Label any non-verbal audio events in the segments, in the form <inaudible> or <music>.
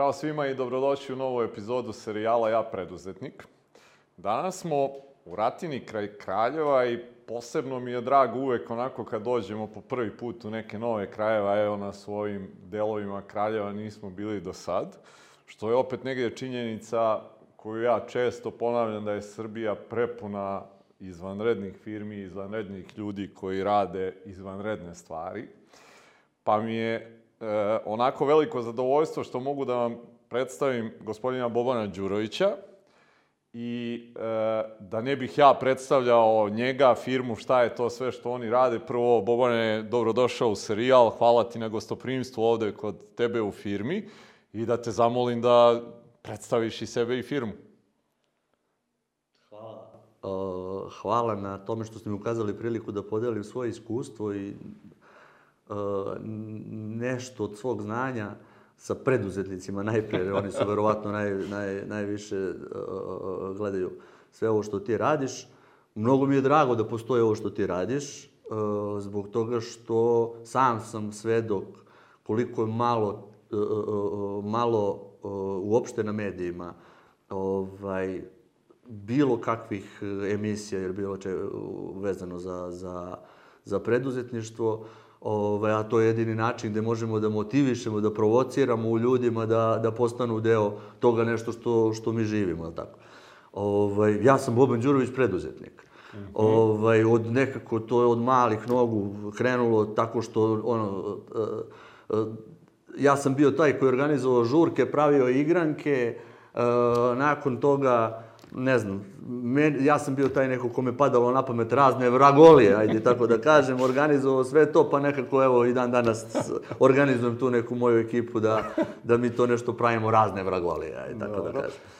Zdravo svima i dobrodošli u novu epizodu serijala Ja preduzetnik. Danas smo u Ratini kraj Kraljeva i posebno mi je drago uvek onako kad dođemo po prvi put u neke nove krajeva, evo na svojim delovima Kraljeva nismo bili do sad, što je opet negdje činjenica koju ja često ponavljam da je Srbija prepuna izvanrednih firmi, izvanrednih ljudi koji rade izvanredne stvari. Pa mi je e, onako veliko zadovoljstvo što mogu da vam predstavim gospodina Bobana Đurovića i e, da ne bih ja predstavljao njega, firmu, šta je to sve što oni rade. Prvo, Bobane, dobrodošao u serijal, hvala ti na gostoprimstvu ovde kod tebe u firmi i da te zamolim da predstaviš i sebe i firmu. Hvala. Uh, hvala na tome što ste mi ukazali priliku da podelim svoje iskustvo i nešto od svog znanja sa preduzetnicima najpre, jer oni su verovatno naj, naj, najviše uh, gledaju sve ovo što ti radiš. Mnogo mi je drago da postoji ovo što ti radiš, uh, zbog toga što sam sam svedok koliko je malo, uh, malo uopšte na medijima ovaj, bilo kakvih emisija ili bilo če, vezano za, za, za preduzetništvo. Ovaj, a to je jedini način gde možemo da motivišemo, da provociramo u ljudima da, da postanu deo toga nešto što, što mi živimo, je tako? Ovaj, ja sam Boban Đurović, preduzetnik. Mm -hmm. ovaj, od nekako, to je od malih nogu krenulo tako što, ono, ja sam bio taj koji organizovao žurke, pravio igranke, nakon toga ne znam, men, ja sam bio taj neko kome padalo na pamet razne vragolije, ajde tako da kažem, organizovao sve to, pa nekako evo i dan danas organizujem tu neku moju ekipu da, da mi to nešto pravimo razne vragolije, ajde tako da Dobro. da kažem.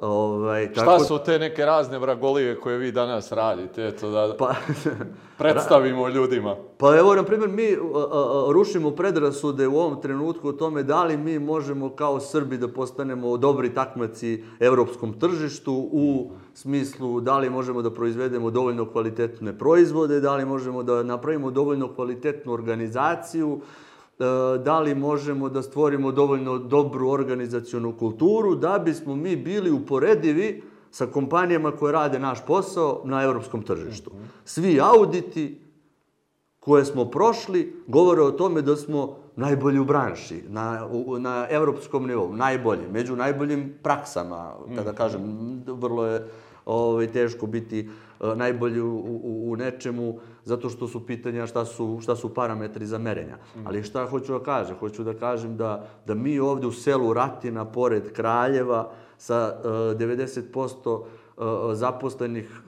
Ovaj, tako... Šta su te neke razne vragolije koje vi danas radite, eto da pa, <laughs> predstavimo ljudima? Pa evo, na primjer, mi a, a, rušimo predrasude u ovom trenutku o tome da li mi možemo kao Srbi da postanemo dobri takmaci evropskom tržištu u smislu da li možemo da proizvedemo dovoljno kvalitetne proizvode, da li možemo da napravimo dovoljno kvalitetnu organizaciju, da li možemo da stvorimo dovoljno dobru organizacionu kulturu da bismo mi bili uporedivi sa kompanijama koje rade naš posao na evropskom tržištu. Svi auditi koje smo prošli govore o tome da smo najbolji u branši, na, na evropskom nivou, najbolji, među najboljim praksama, kada kažem, vrlo je ovaj, teško biti uh, najbolji u, u, u nečemu, zato što su pitanja šta su, šta su parametri za merenja. Mm. Ali šta hoću da kažem? Hoću da kažem da, da mi ovde u selu Ratina, pored Kraljeva, sa uh, 90% uh, zaposlenih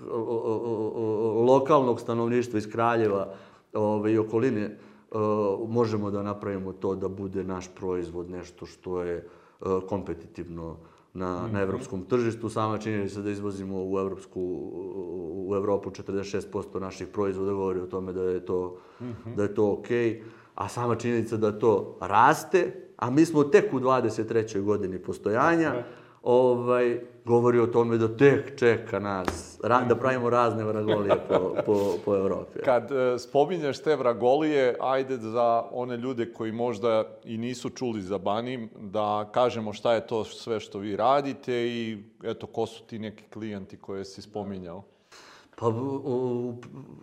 lokalnog stanovništva iz Kraljeva ove, i okoline, možemo da napravimo to da bude naš proizvod nešto što je kompetitivno na, na evropskom tržištu. Sama činjenica da izvozimo u, evropsku, u Evropu 46% naših proizvoda govori o tome da je to, mm -hmm. da je to okej. Okay. A sama činjenica da to raste, a mi smo tek u 23. godini postojanja, ovaj, govori o tome da tek čeka nas, ra, da pravimo razne vragolije po, po, po Evropi. Kad e, spominješ te vragolije, ajde za one ljude koji možda i nisu čuli za Banim, da kažemo šta je to sve što vi radite i eto, ko su ti neki klijenti koje si spominjao? Pa, o,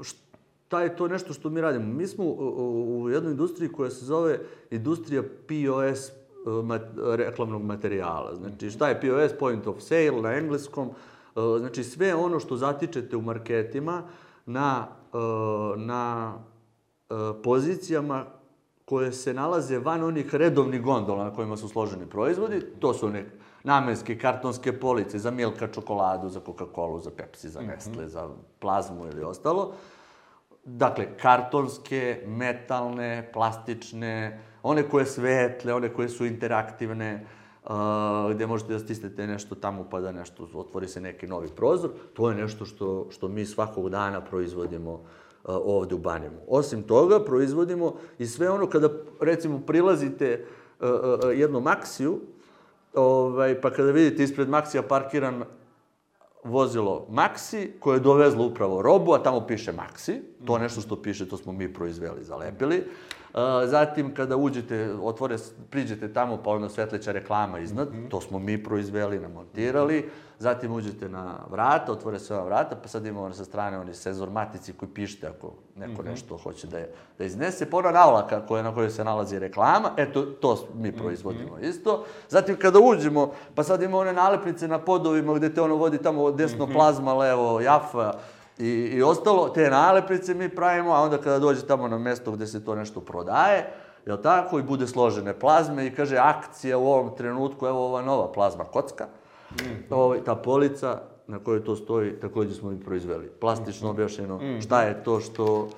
šta je to nešto što mi radimo? Mi smo u jednoj industriji koja se zove industrija POS mat, reklamnog materijala. Znači, šta je POS, point of sale na engleskom, e, znači sve ono što zatičete u marketima na, e, na pozicijama koje se nalaze van onih redovnih gondola na kojima su složeni proizvodi, to su neke namenske kartonske police za Milka čokoladu, za Coca-Cola, za Pepsi, za Nestle, mm -hmm. za plazmu ili ostalo. Dakle, kartonske, metalne, plastične, one koje svetle, one koje su interaktivne, uh, gde možete da stisnete nešto tamo pa da nešto, otvori se neki novi prozor. To je nešto što, što mi svakog dana proizvodimo uh, ovde u Banjemu. Osim toga, proizvodimo i sve ono kada, recimo, prilazite uh, uh, jednu maksiju, ovaj, pa kada vidite ispred maksija parkiran vozilo Maxi, koje je dovezlo upravo robu, a tamo piše Maxi, to je nešto što piše, to smo mi proizveli, zalepili, zatim kada uđete, otvore, priđete tamo pa ono svetleća reklama iznad, Mhm. to smo mi proizveli, namontirali. Zatim uđete na vrata, otvore se ova vrata, pa sad imamo sa strane oni sezormatici koji pište ako neko Mhm. nešto hoće da, je, da iznese. Pa ona navlaka koja, na kojoj se nalazi reklama, eto, to mi proizvodimo Mhm. isto. Zatim kada uđemo, pa sad ima one nalepnice na podovima gde te ono vodi tamo desno Mhm. plazma, levo jafa i, i ostalo. Te nalepnice mi pravimo, a onda kada dođe tamo na mesto gde se to nešto prodaje, jel tako, i bude složene plazme i kaže akcija u ovom trenutku, evo ova nova plazma kocka, ovaj, ta polica na kojoj to stoji, takođe smo mi proizveli. Plastično objašnjeno šta je to što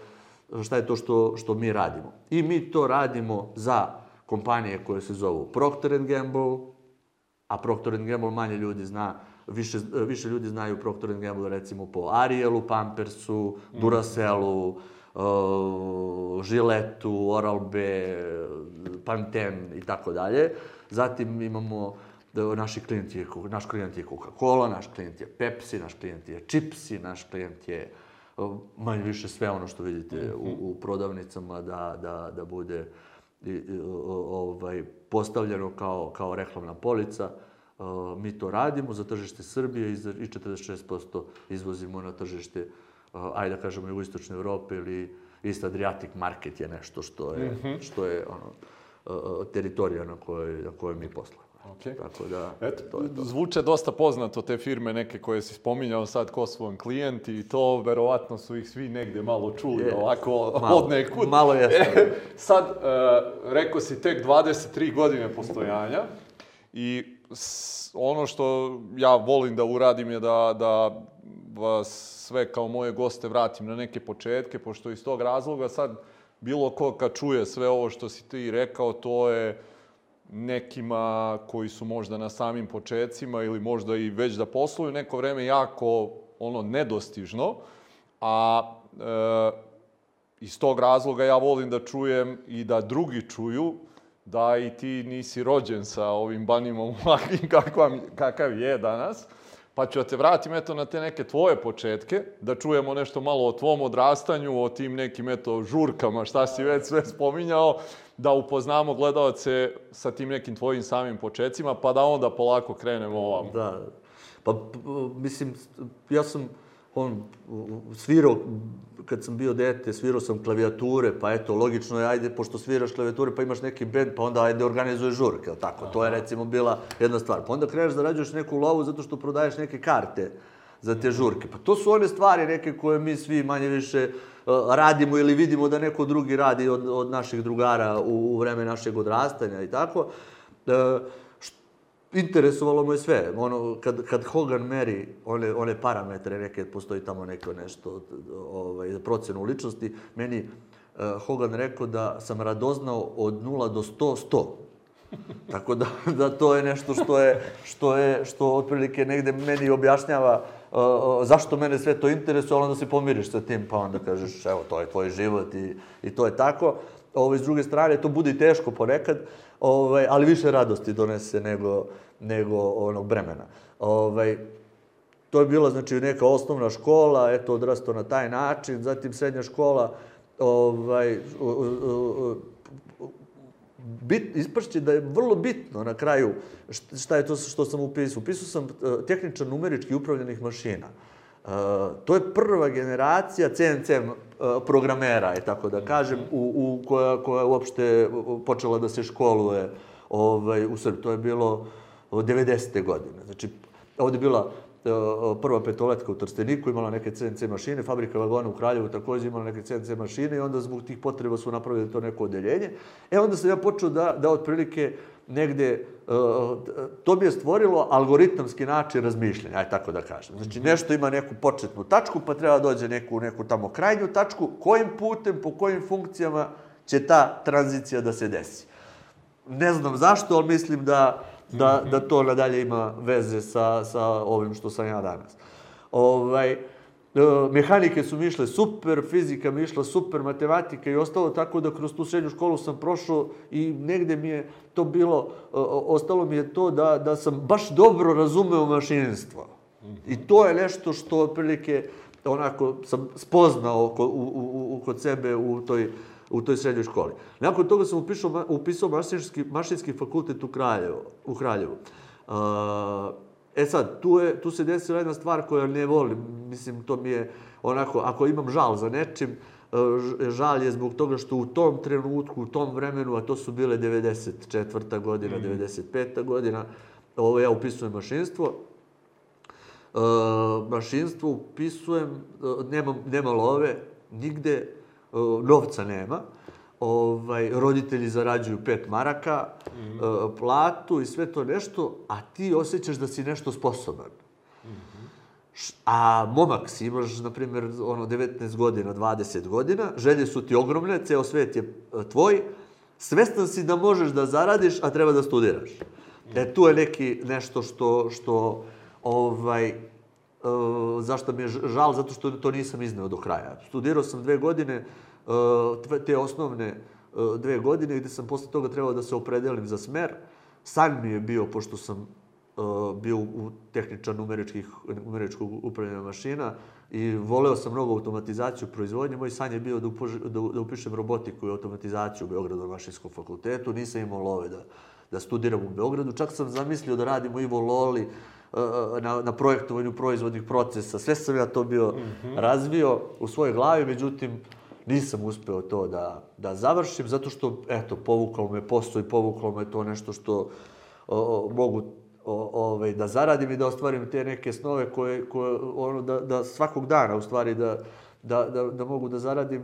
šta je to što, što mi radimo. I mi to radimo za kompanije koje se zovu Procter Gamble, a Procter Gamble manje ljudi zna, više, više ljudi znaju Procter Gamble recimo po Arielu, Pampersu, Duracellu, uh, Žiletu, Oral-B, Pantene i tako dalje. Zatim imamo da naši klijenti je, naš klijent je Coca-Cola, naš klijent je Pepsi, naš klijent je Chipsi, naš klijent je manje više sve ono što vidite u, u prodavnicama da, da, da bude i, ovaj, postavljeno kao, kao reklamna polica. Uh, mi to radimo za tržište Srbije i, za, i 46% izvozimo na tržište, ajde da kažemo, jugoistočne Evrope ili East Adriatic Market je nešto što je, što je ono, teritorija na kojoj, na kojoj mi poslujemo. Okej. Tako da, Eto, to je to. zvuče dosta poznato te firme neke koje si spominjao sad ko su vam klijenti i to verovatno su ih svi negde malo čuli Je, ovako malo, od nekud. malo jeste. <laughs> Sad, e, rekao si tek 23 godine postojanja i ono što ja volim da uradim je da, da vas sve kao moje goste vratim na neke početke, pošto iz tog razloga sad bilo ko kad čuje sve ovo što si ti rekao, to je nekima koji su možda na samim počecima ili možda i već da posluju neko vreme jako ono nedostižno, a e, iz tog razloga ja volim da čujem i da drugi čuju da i ti nisi rođen sa ovim banimom ovakvim <laughs> kakav, kakav je danas. Pa ću da te vratim eto na te neke tvoje početke, da čujemo nešto malo o tvom odrastanju, o tim nekim eto žurkama, šta si već sve spominjao, da upoznamo gledalce sa tim nekim tvojim samim početcima, pa da onda polako krenemo ovam. Da. Pa, mislim, ja sam on, svirao, kad sam bio dete, svirao sam klavijature, pa eto, logično je, ajde, pošto sviraš klavijature, pa imaš neki bend, pa onda ajde organizuješ žurke, jel tako? To je recimo bila jedna stvar. Pa onda kreneš da rađuješ neku lovu zato što prodaješ neke karte za te žurke. Pa to su one stvari neke koje mi svi manje više uh, radimo ili vidimo da neko drugi radi od, od naših drugara u, u vreme našeg odrastanja i tako. Št- interesovalo me sve. Ono, kad, kad Hogan meri one, one parametre, neke, postoji tamo neko nešto, ovaj, procenu ličnosti, meni uh, Hogan rekao da sam radoznao od 0 do 100, 100. <laughs> Tako da, da to je nešto što je, što je, što otprilike negde meni objašnjava uh, uh, zašto mene sve to interesuje, ali onda se pomiriš sa tim, pa onda kažeš, evo, to je tvoj život i, i to je tako. Ovaj, s druge strane, to bude i teško ponekad, ovaj, ali više radosti donese nego, nego onog bremena. Ovaj, to je bila znači neka osnovna škola, eto odrastao na taj način, zatim srednja škola, ovaj, u- u- bit, ispršće da je vrlo bitno na kraju št- šta je to što sam upisao. Upisao sam uh, tehničar numerički upravljenih mašina. Uh, to je prva generacija CNC uh, programera, je tako da kažem, u, u, koja, koja je uopšte počela da se školuje ovaj, u Srbiji. To je bilo od 90. godine. Znači, ovde je bila prva petoletka u Trsteniku, imala neke CNC mašine, fabrika vagona u Kraljevu takođe imala neke CNC mašine i onda zbog tih potreba su napravili to neko odeljenje. E onda sam ja počeo da, da otprilike negde, uh, to bi je stvorilo algoritamski način razmišljanja, aj tako da kažem. Znači nešto ima neku početnu tačku, pa treba da dođe neku, neku tamo krajnju tačku, kojim putem, po kojim funkcijama će ta tranzicija da se desi. Ne znam zašto, ali mislim da, da, da to nadalje ima veze sa, sa ovim što sam ja danas. Ovaj, e, mehanike su mi išle super, fizika mi išla super, matematika i ostalo, tako da kroz tu srednju školu sam prošao i negde mi je to bilo, e, ostalo mi je to da, da sam baš dobro razumeo mašinstvo. I to je nešto što otprilike onako sam spoznao u, u, u, kod sebe u toj u toj srednjoj školi. Nakon toga sam upisao, upisao mašinski, mašinski fakultet u Kraljevu. U Kraljevu. Uh, e sad, tu, je, tu se desila jedna stvar koju ne volim. Mislim, to mi je onako, ako imam žal za nečim, žal je zbog toga što u tom trenutku, u tom vremenu, a to su bile 94. godina, mm. 95. godina, ovo ja upisujem mašinstvo, Uh, mašinstvo upisujem, uh, nema, nema love, nigde, novca nema, ovaj, roditelji zarađuju pet maraka, mm platu i sve to nešto, a ti osjećaš da si nešto sposoban. Mm. A momak si, imaš, na primjer, ono, 19 godina, 20 godina, želje su ti ogromne, ceo svet je tvoj, svestan si da možeš da zaradiš, a treba da studiraš. E, tu je neki nešto što, što ovaj, zašto mi je žal, zato što to nisam izneo do kraja. Studirao sam dve godine, uh, te osnovne uh, dve godine, gde sam posle toga trebao da se opredelim za smer. San mi je bio, pošto sam bio u tehničar numeričkih, numeričkog upravljanja mašina i voleo sam mnogo automatizaciju proizvodnje. Moj san je bio da, upož, da, da upišem robotiku i automatizaciju u Beogradu na mašinskom fakultetu. Nisam imao love da, da studiram u Beogradu. Čak sam zamislio da radim u Ivo Loli, na, na projektovanju proizvodnih procesa. Sve sam ja to bio mm -hmm. razvio u svojoj glavi, međutim, nisam uspeo to da, da završim, zato što, eto, povukalo me posao i povukalo me to nešto što o, o, mogu o, ovaj, da zaradim i da ostvarim te neke snove koje, koje ono, da, da svakog dana, u stvari, da, da, da, da mogu da zaradim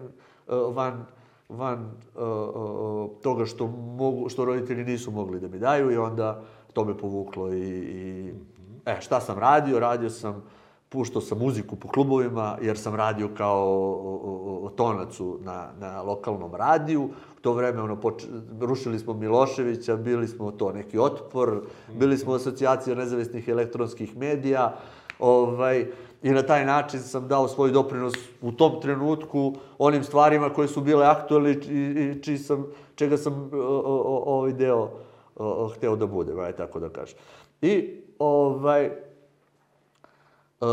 uh, van van uh, uh, toga što mogu što roditelji nisu mogli da mi daju i onda to me povuklo i, i E, šta sam radio? Radio sam, puštao sam muziku po klubovima, jer sam radio kao tonacu na, na lokalnom radiju. U to vreme, ono, poč... rušili smo Miloševića, bili smo to neki otpor, bili smo asocijacija nezavisnih elektronskih medija, ovaj, i na taj način sam dao svoj doprinos u tom trenutku onim stvarima koje su bile aktualne i, i čiji sam, čega sam ovaj deo o, hteo da bude, aj tako da kažem. I ovaj, uh,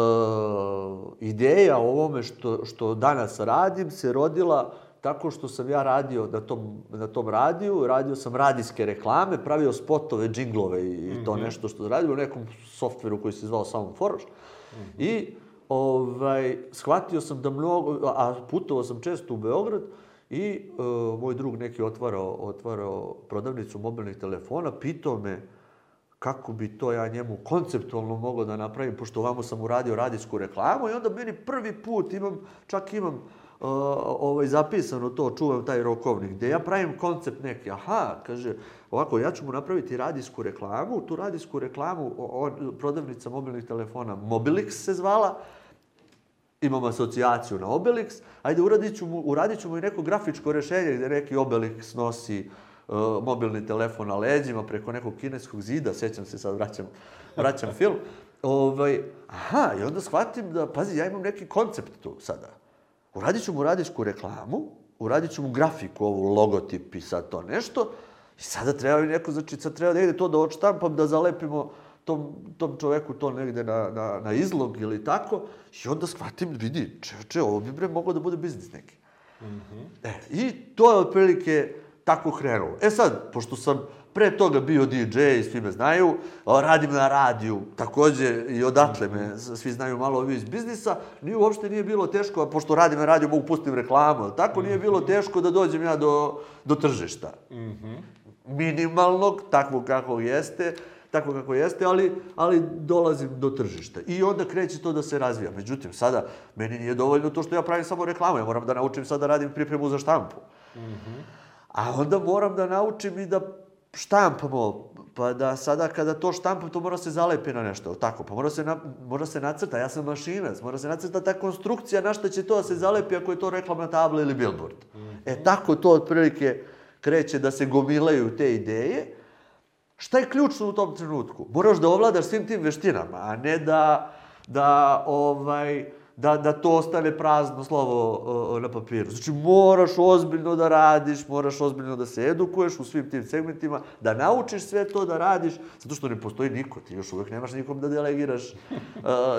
ideja o ovome što, što danas radim se rodila tako što sam ja radio na tom, na tom radiju, radio sam radijske reklame, pravio spotove, džinglove i mm -hmm. to mhm. nešto što radio u nekom softveru koji se zvao Soundforge. Mm -hmm. I ovaj, shvatio sam da mnogo, a putovao sam često u Beograd, i uh, moj drug neki otvarao, otvarao prodavnicu mobilnih telefona, pitao me, kako bi to ja njemu konceptualno mogao da napravim, pošto ovamo sam uradio radijsku reklamu i onda meni prvi put imam, čak imam uh, ovaj, zapisano to, čuvam taj rokovnik, gde ja pravim koncept neki, aha, kaže, ovako, ja ću mu napraviti radijsku reklamu, tu radijsku reklamu, on, prodavnica mobilnih telefona Mobilix se zvala, imam asocijaciju na Obelix, ajde uradit ću mu, uradit ću mu i neko grafičko rešenje gde neki Obelix nosi uh, mobilni telefon na leđima preko nekog kineskog zida, sećam se sad, vraćam, vraćam <laughs> film. Ovaj, aha, i onda shvatim da, pazi, ja imam neki koncept tu sada. Uradit ću mu radijsku reklamu, uradit ću mu grafiku, ovu logotip i sad to nešto, i sada treba mi neko, znači sad treba negde to da odštampam, da zalepimo tom, tom čoveku to negde na, na, na izlog ili tako, i onda shvatim, vidi, čeče, ovo bi bre moglo da bude biznis neki. Mm -hmm. E, I to je otprilike tako krenulo. E sad, pošto sam pre toga bio DJ, svi me znaju, radim na radiju, takođe i odatle me svi znaju malo ovi iz biznisa, ni uopšte nije bilo teško, a pošto radim na radiju mogu pustim reklamu, tako nije bilo teško da dođem ja do, do tržišta. Minimalnog, takvog kako jeste, tako kako jeste, ali, ali dolazim do tržišta. I onda kreće to da se razvija. Međutim, sada, meni nije dovoljno to što ja pravim samo reklamu, ja moram da naučim sad da radim pripremu za štampu. Mm -hmm. A onda moram da naučim i da štampamo, pa da sada kada to štampam, to mora se zalepi na nešto, tako, pa mora se, na, mora se nacrta, ja sam mašinac, mora se nacrta ta konstrukcija, na šta će to da se zalepi ako je to reklamna tabla ili billboard. Mm. E, tako to otprilike kreće da se gomilaju te ideje. Šta je ključno u tom trenutku? Moraš da ovladaš svim tim veštinama, a ne da, da ovaj, da, da to ostane prazno slovo o, na papiru. Znači, moraš ozbiljno da radiš, moraš ozbiljno da se edukuješ u svim tim segmentima, da naučiš sve to da radiš, zato što ne postoji niko, ti još uvek nemaš nikom da delegiraš <laughs> uh,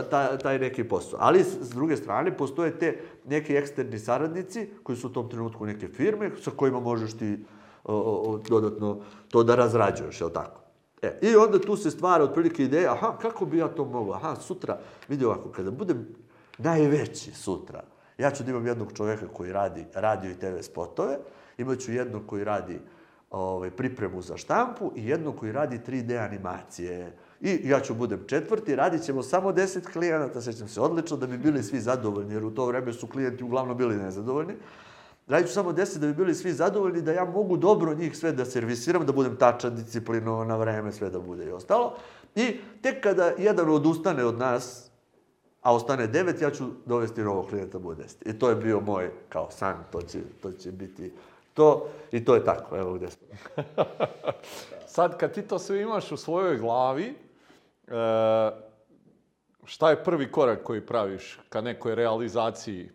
taj, taj neki posao. Ali, s druge strane, postoje te neki eksterni saradnici, koji su u tom trenutku neke firme, sa kojima možeš ti o, o, dodatno to da razrađuješ, je li tako? E, I onda tu se stvara otprilike ideja, aha, kako bi ja to mogao? Aha, sutra, vidi ovako, kada budem najveći sutra. Ja ću da imam jednog čoveka koji radi radio i TV spotove, imaću jednog koji radi ovaj, pripremu za štampu i jednog koji radi 3D animacije. I ja ću budem četvrti, radit ćemo samo 10 klijenata, sećam se odlično, da bi bili svi zadovoljni, jer u to vreme su klijenti uglavnom bili nezadovoljni. Radit ću samo 10 da bi bili svi zadovoljni, da ja mogu dobro njih sve da servisiram, da budem tačan, disciplinovan na vreme, sve da bude i ostalo. I tek kada jedan odustane od nas, a ostane devet, ja ću dovesti novog klijenta bude deset. I to je bio moj, kao san, to će, to će biti to i to je tako, evo gde smo. <laughs> Sad, kad ti to sve imaš u svojoj glavi, e, šta je prvi korak koji praviš ka nekoj realizaciji?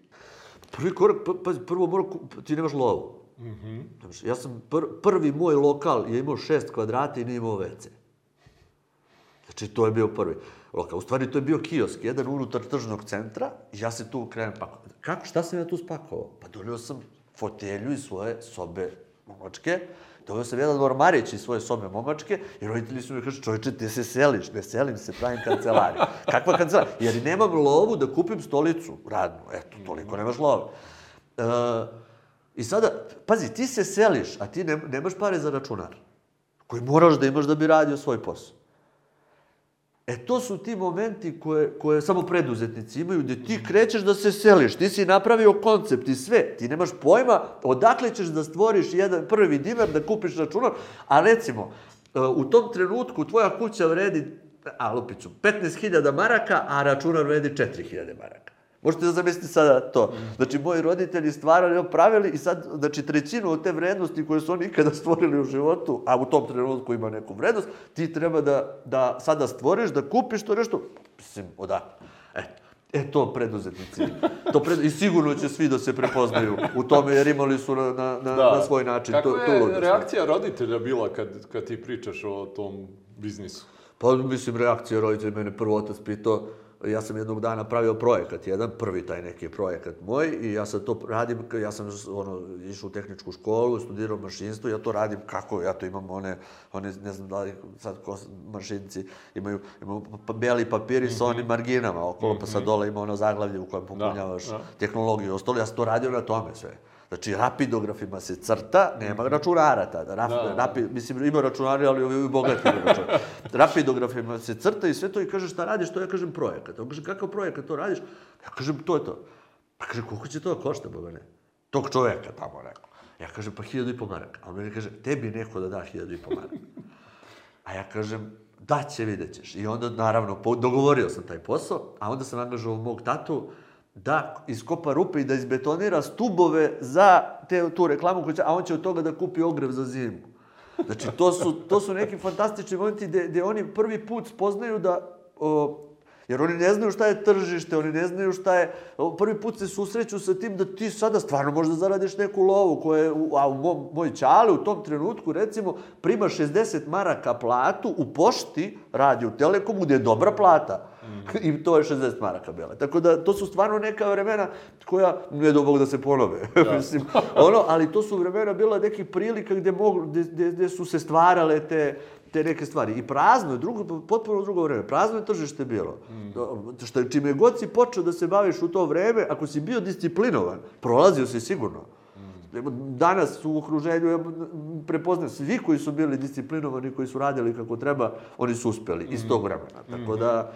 Prvi korak, pa, prvo mora, ti nemaš lovu. Mm -hmm. Ja sam, pr, prvi moj lokal je imao šest kvadrata i nije imao WC. Znači, to je bio prvi lokal. U stvari, to je bio kiosk, jedan unutar tržnog centra, i ja se tu krenem pakovati. Kako, šta sam ja tu spakovao? Pa donio sam fotelju iz svoje sobe momačke, Doveo sam jedan ormarić iz svoje sobe momačke i roditelji su mi kažu, čovječe, ti se seliš, ne selim se, pravim kancelariju. <laughs> Kakva kancelarija? Jer nemam lovu da kupim stolicu radnu. Eto, toliko nemaš love. E, I sada, pazi, ti se seliš, a ti ne, nemaš pare za računar, koji moraš da imaš da bi radio svoj posao. E, to su ti momenti koje, koje samo preduzetnici imaju, gde ti krećeš da se seliš, ti si napravio koncept i sve, ti nemaš pojma odakle ćeš da stvoriš jedan prvi dinar, da kupiš računar, a recimo, e, u tom trenutku tvoja kuća vredi, a lupiću, 15.000 maraka, a računar vredi 4.000 maraka. Možete da zamislite sada to. Znači, moji roditelji stvarali, pravili i sad, znači, trećinu od te vrednosti koje su oni ikada stvorili u životu, a u tom trenutku ima neku vrednost, ti treba da, da sada stvoriš, da kupiš to nešto, mislim, odakle. E, E, to preduzetnici. To pred... I sigurno će svi da se prepoznaju u tome, jer imali su na, na, na, da. na svoj način. Kako to, je to reakcija roditelja bila kad, kad ti pričaš o tom biznisu? Pa, mislim, reakcija roditelja, mene prvo otac pitao, ja sam jednog dana pravio projekat, jedan prvi taj neki projekat moj i ja sad to radim, ja sam ono, išao u tehničku školu, studirao mašinstvo, ja to radim kako, ja to imam one, one ne znam da li sad ko mašinci imaju, imaju pa, beli papiri mm -hmm. sa onim marginama okolo, mm -hmm. pa sad mhm. dole ima ono zaglavlje u kojem da, popunjavaš da, da. tehnologiju, ostalo, ja sam to radio na tome sve. Znači, rapidografima se crta, nema računara tada. Rap, da, rapi, mislim, ima računari, ali ovi bogati računari. <laughs> rapidografima se crta i sve to i kaže šta radiš, to ja kažem projekat. On kaže, kakav projekat to radiš? Ja kažem, to je to. Pa kaže, koliko će to da košta, boga ne? Tog čoveka tamo rekao. Ja kažem, pa hiljadu i po maraka. A on meni kaže, tebi neko da da hiljadu i po maraka. <laughs> A ja kažem, da će, vidjet ćeš. I onda, naravno, dogovorio sam taj posao, a onda sam angažovao mog tatu, da iskopa rupe i da izbetonira stubove za te, tu reklamu, koju će, a on će od toga da kupi ogrev za zimu. Znači, to su, to su neki fantastični momenti gde, gde oni prvi put spoznaju da o, Jer oni ne znaju šta je tržište, oni ne znaju šta je... Prvi put se susreću sa tim da ti sada stvarno možda zaradiš neku lovu koja je... A u mom, moj čale u tom trenutku, recimo, prima 60 maraka platu u pošti, radi u Telekomu, gde je dobra plata. Mm. <laughs> I to je 60 maraka bela. Tako da, to su stvarno neka vremena koja, ne do Bog da se ponove, <laughs> da. mislim, ono, ali to su vremena bila nekih prilika gde, mogu, gde, gde, gde su se stvarale te, te neke stvari. I prazno je, drugo, potpuno drugo vreme, prazno je tržište bilo. Mm. Što, čime god si počeo da se baviš u to vreme, ako si bio disciplinovan, prolazio si sigurno. Mm. Danas u okruženju prepoznam svi koji su bili disciplinovani, koji su radili kako treba, oni su uspeli mm. iz tog vremena. Tako da,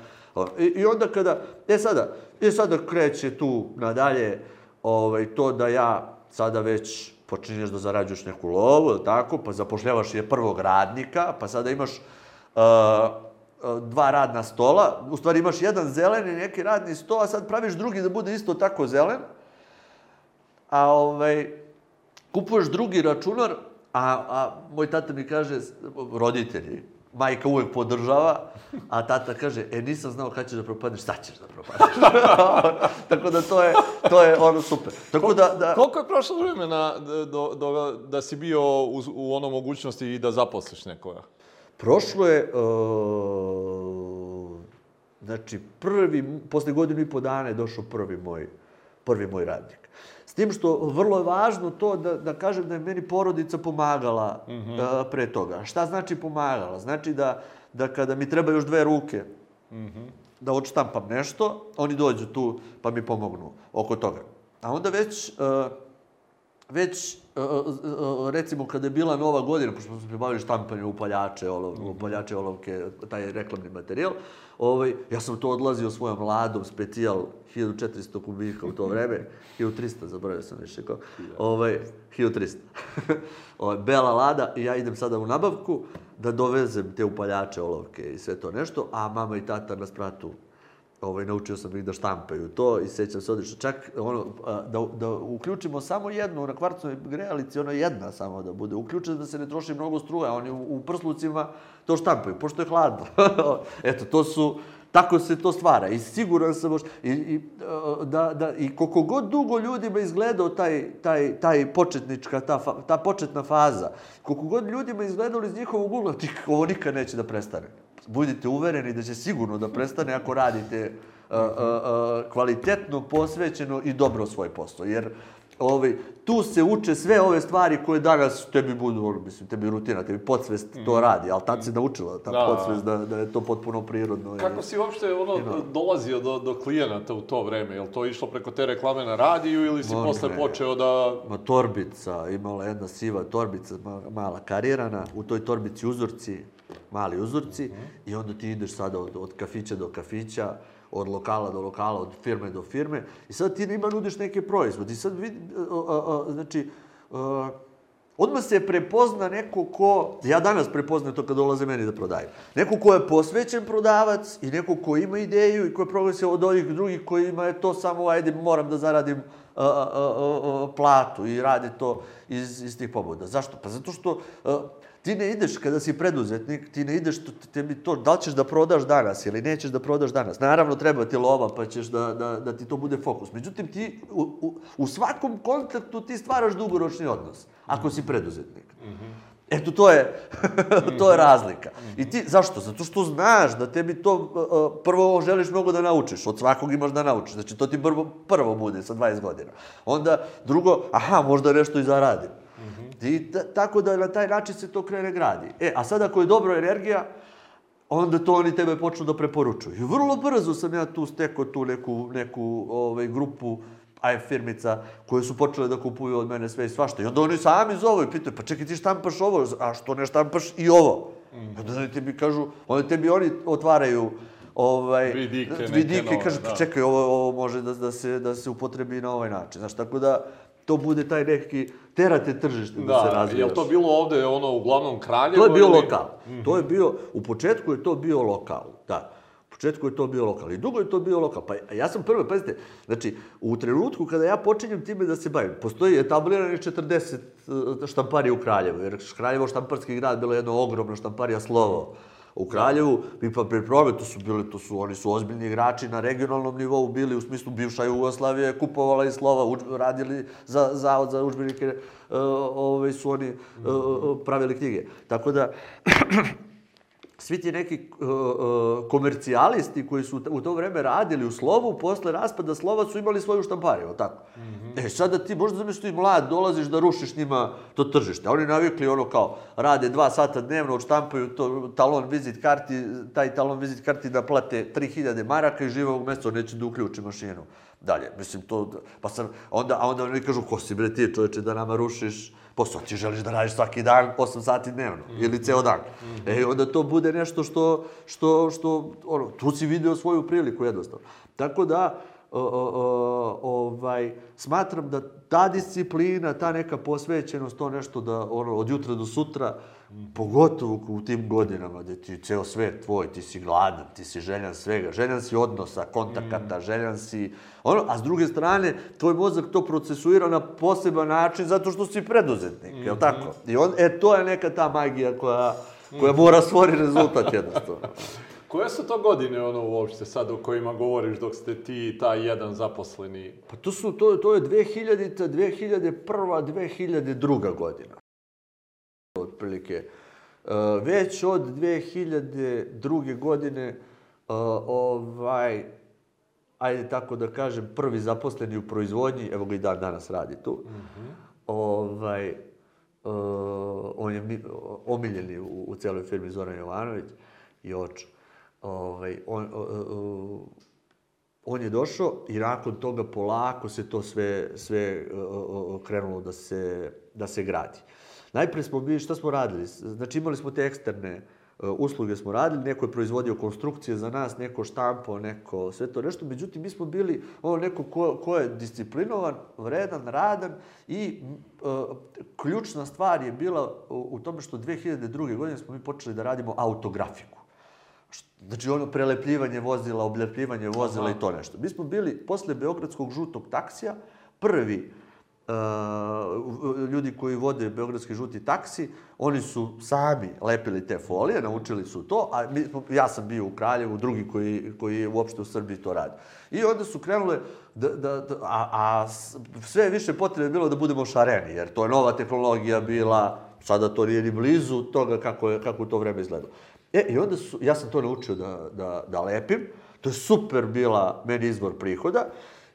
i, i onda kada, e sada, e sada kreće tu nadalje ovaj, to da ja sada već počinješ da zarađuješ neku lovu, tako, pa zapošljavaš je prvog radnika, pa sada imaš uh, dva radna stola, u stvari imaš jedan zeleni neki radni sto, a sad praviš drugi da bude isto tako zelen, a ovaj, kupuješ drugi računar, a, a moj tata mi kaže, roditelji, majka uvek podržava, a tata kaže, e, nisam znao kad ćeš da propadneš, sad ćeš da propadneš. <laughs> Tako da to je, to je ono super. Tako da, da... Koliko je prošlo vremena do, do, da si bio u, u ono mogućnosti i da zaposliš nekoga? Prošlo je, uh, znači, prvi, posle godinu i po dana je došao prvi moj, prvi moj radnik. S tim što vrlo je važno to da, da kažem da je meni porodica pomagala mm -hmm. uh, pre toga. Šta znači pomagala? Znači da, da kada mi treba još dve ruke mm -hmm. da odštampam nešto, oni dođu tu pa mi pomognu oko toga. A onda već, uh, već uh, recimo kada je bila nova godina, pošto smo se bavili štampanjem upaljače, olov, mm -hmm. upaljače, olovke, taj reklamni materijal, ovaj, ja sam to odlazio svojom ladom, specijal 1400 kubika u to <laughs> vreme, 1300, zaboravio sam više kao, ovaj, 1300. <laughs> ovaj, bela lada i ja idem sada u nabavku da dovezem te upaljače, olovke i sve to nešto, a mama i tata na spratu ovaj, naučio sam ih da štampaju to i sećam se odlično. Čak ono, da, da uključimo samo jednu na kvarcovoj grejalici, ona jedna samo da bude uključena, da se ne troši mnogo struja. Oni u, u prslucima to štampaju, pošto je hladno. <laughs> Eto, to su, tako se to stvara. I siguran sam, i, i, da, da, i koliko god dugo ljudima izgledao taj, taj, taj početnička, ta, ta početna faza, koliko god ljudima izgledalo iz njihovog ugla, ti, ovo nikad neće da prestane budite uvereni da će sigurno da prestane ako radite uh, uh, uh, kvalitetno, posvećeno i dobro svoj posao. Jer ovaj, tu se uče sve ove stvari koje danas tebi budu, mislim, tebi rutina, tebi podsvest to mhm. radi, ali tad se naučila ta da. podsvest da, da je to potpuno prirodno. Kako si uopšte ono, no. dolazio do, do klijenata u to vreme? Je li to išlo preko te reklame na radiju ili si Morne. posle počeo da... Ma torbica, imala jedna siva torbica, mala karirana, u toj torbici uzorci, mali uzorci, mm -hmm. i onda ti ideš sada od, od kafića do kafića, od lokala do lokala, od firme do firme, i sad ti njima nudiš neke proizvode. I sad vidi, znači, a, odmah se prepozna neko ko, ja danas prepoznam to kad dolaze meni da prodaju, neko ko je posvećen prodavac i neko ko ima ideju i ko je progresio od ovih drugih koji ima je to samo, ajde, moram da zaradim a, a, a, a, platu i rade to iz, iz tih pobuda. Zašto? Pa zato što a, Ti ne ideš, kada si preduzetnik, ti ne ideš, tebi to, da li ćeš da prodaš danas ili nećeš da prodaš danas. Naravno, treba ti lova, pa ćeš da, da, da ti to bude fokus. Međutim, ti u, u, u svakom kontaktu ti stvaraš dugoročni odnos, ako si preduzetnik. Mm -hmm. Eto, to je, <laughs> to je razlika. I ti, zašto? Zato što znaš da tebi to, uh, prvo želiš mnogo da naučiš, od svakog imaš da naučiš, znači to ti prvo, prvo bude sa 20 godina. Onda, drugo, aha, možda nešto i zaradim. I tako da na taj način se to krene gradi. E, a sada ako je dobra energija, onda to oni tebe počnu da preporučuju. I vrlo brzo sam ja tu stekao tu neku, neku ovaj, grupu aj firmica koje su počele da kupuju od mene sve i svašta. I onda oni sami zovu i pitaju, pa čekaj ti štampaš ovo, a što ne štampaš i ovo? Mm. Onda oni tebi kažu, onda tebi oni otvaraju ovaj, vidike, vidike i kažu, pa da. pa čekaj, ovo, ovo može da, da, se, da se upotrebi na ovaj način. Znaš, tako da, to bude taj neki, terate tržište da, da se. Da, je to bilo ovde, ono, uglavnom Kraljevo? To je bio ili... lokal. Mm -hmm. To je bio, u početku je to bio lokal, da. U početku je to bio lokal. I dugo je to bio lokal. Pa ja sam prvo, pazite, znači, u trenutku kada ja počinjem time da se bavim, postoji etablirani 40 eh, štamparija u Kraljevu, jer Kraljevo štamparski grad bilo jedno ogromno štamparija slovo U Kraljevu, mi pa pri prometu su bili, to su, oni su ozbiljni igrači na regionalnom nivou bili, u smislu bivša Jugoslavija je kupovala i slova, uč, radili za zavod za učbenike, uh, ove ovaj, su oni uh, pravili knjige. Tako da, <clears throat> svi ti neki uh, uh, komercijalisti koji su u to vreme radili u slovu, posle raspada slova su imali svoju štampariju, tako? Mm -hmm. E, sada ti možda zamisliš ti mlad, dolaziš da rušiš njima to tržište. Oni navikli ono kao, rade dva sata dnevno, odštampaju to, talon vizit karti, taj talon vizit karti da plate 3000 maraka i žive ovog meseca, neće da uključi mašinu. Dalje, mislim, to, pa sam, onda, a onda oni kažu, ko si bre ti čoveče da nama rušiš posao, ti želiš da radiš svaki dan 8 sati dnevno mm. ili ceo dan. Mm. E, onda to bude nešto što, što, što ono, tu si video svoju priliku jednostavno. Tako da, o, o, o, ovaj, smatram da ta disciplina, ta neka posvećenost, to nešto da ono, od jutra do sutra, Pogotovo u tim godinama gde ti ceo svet tvoj, ti si gladan, ti si željan svega, željan si odnosa, kontakata, mm. željan si... Ono, a s druge strane, tvoj mozak to procesuira na poseban način zato što si preduzetnik, mm -hmm. je li tako? I on, e, to je neka ta magija koja, koja mora stvori rezultat jednostavno. <laughs> Koje su to godine ono uopšte sad o kojima govoriš dok ste ti i taj jedan zaposleni? Pa to su, to, to je 2000-ta, 2001 2002 godina. Otprilike. Uh, već od 2002. godine, uh, ovaj, ajde tako da kažem, prvi zaposleni u proizvodnji, evo ga i dan danas radi tu, mm -hmm. ovaj, uh, on je mi, omiljeni u, u celoj firmi Zoran Jovanović i oču. Ovaj, on, on je došao i nakon toga polako se to sve, sve krenulo da se, da se gradi. Najpre smo bili, šta smo radili? Znači imali smo te eksterne uh, usluge smo radili, neko je proizvodio konstrukcije za nas, neko štampo, neko sve to nešto. Međutim, mi smo bili ono neko ko, ko je disciplinovan, vredan, radan i uh, ključna stvar je bila u tome što 2002. godine smo mi počeli da radimo autografiku. Znači ono prelepljivanje vozila, oblepljivanje vozila Aha. i to nešto. Mi smo bili posle Beogradskog žutog taksija prvi uh, ljudi koji vode Beogradski žuti taksi, oni su sami lepili te folije, naučili su to, a mi, ja sam bio u Kraljevu, drugi koji, koji je uopšte u Srbiji to radi. I onda su krenule, da, da, da, a, a sve više potrebe bilo da budemo šareni, jer to je nova tehnologija bila, sada to nije ni blizu toga kako je, kako to vreme izgledalo. E, i onda su, ja sam to naučio da, da, da lepim, to je super bila meni izvor prihoda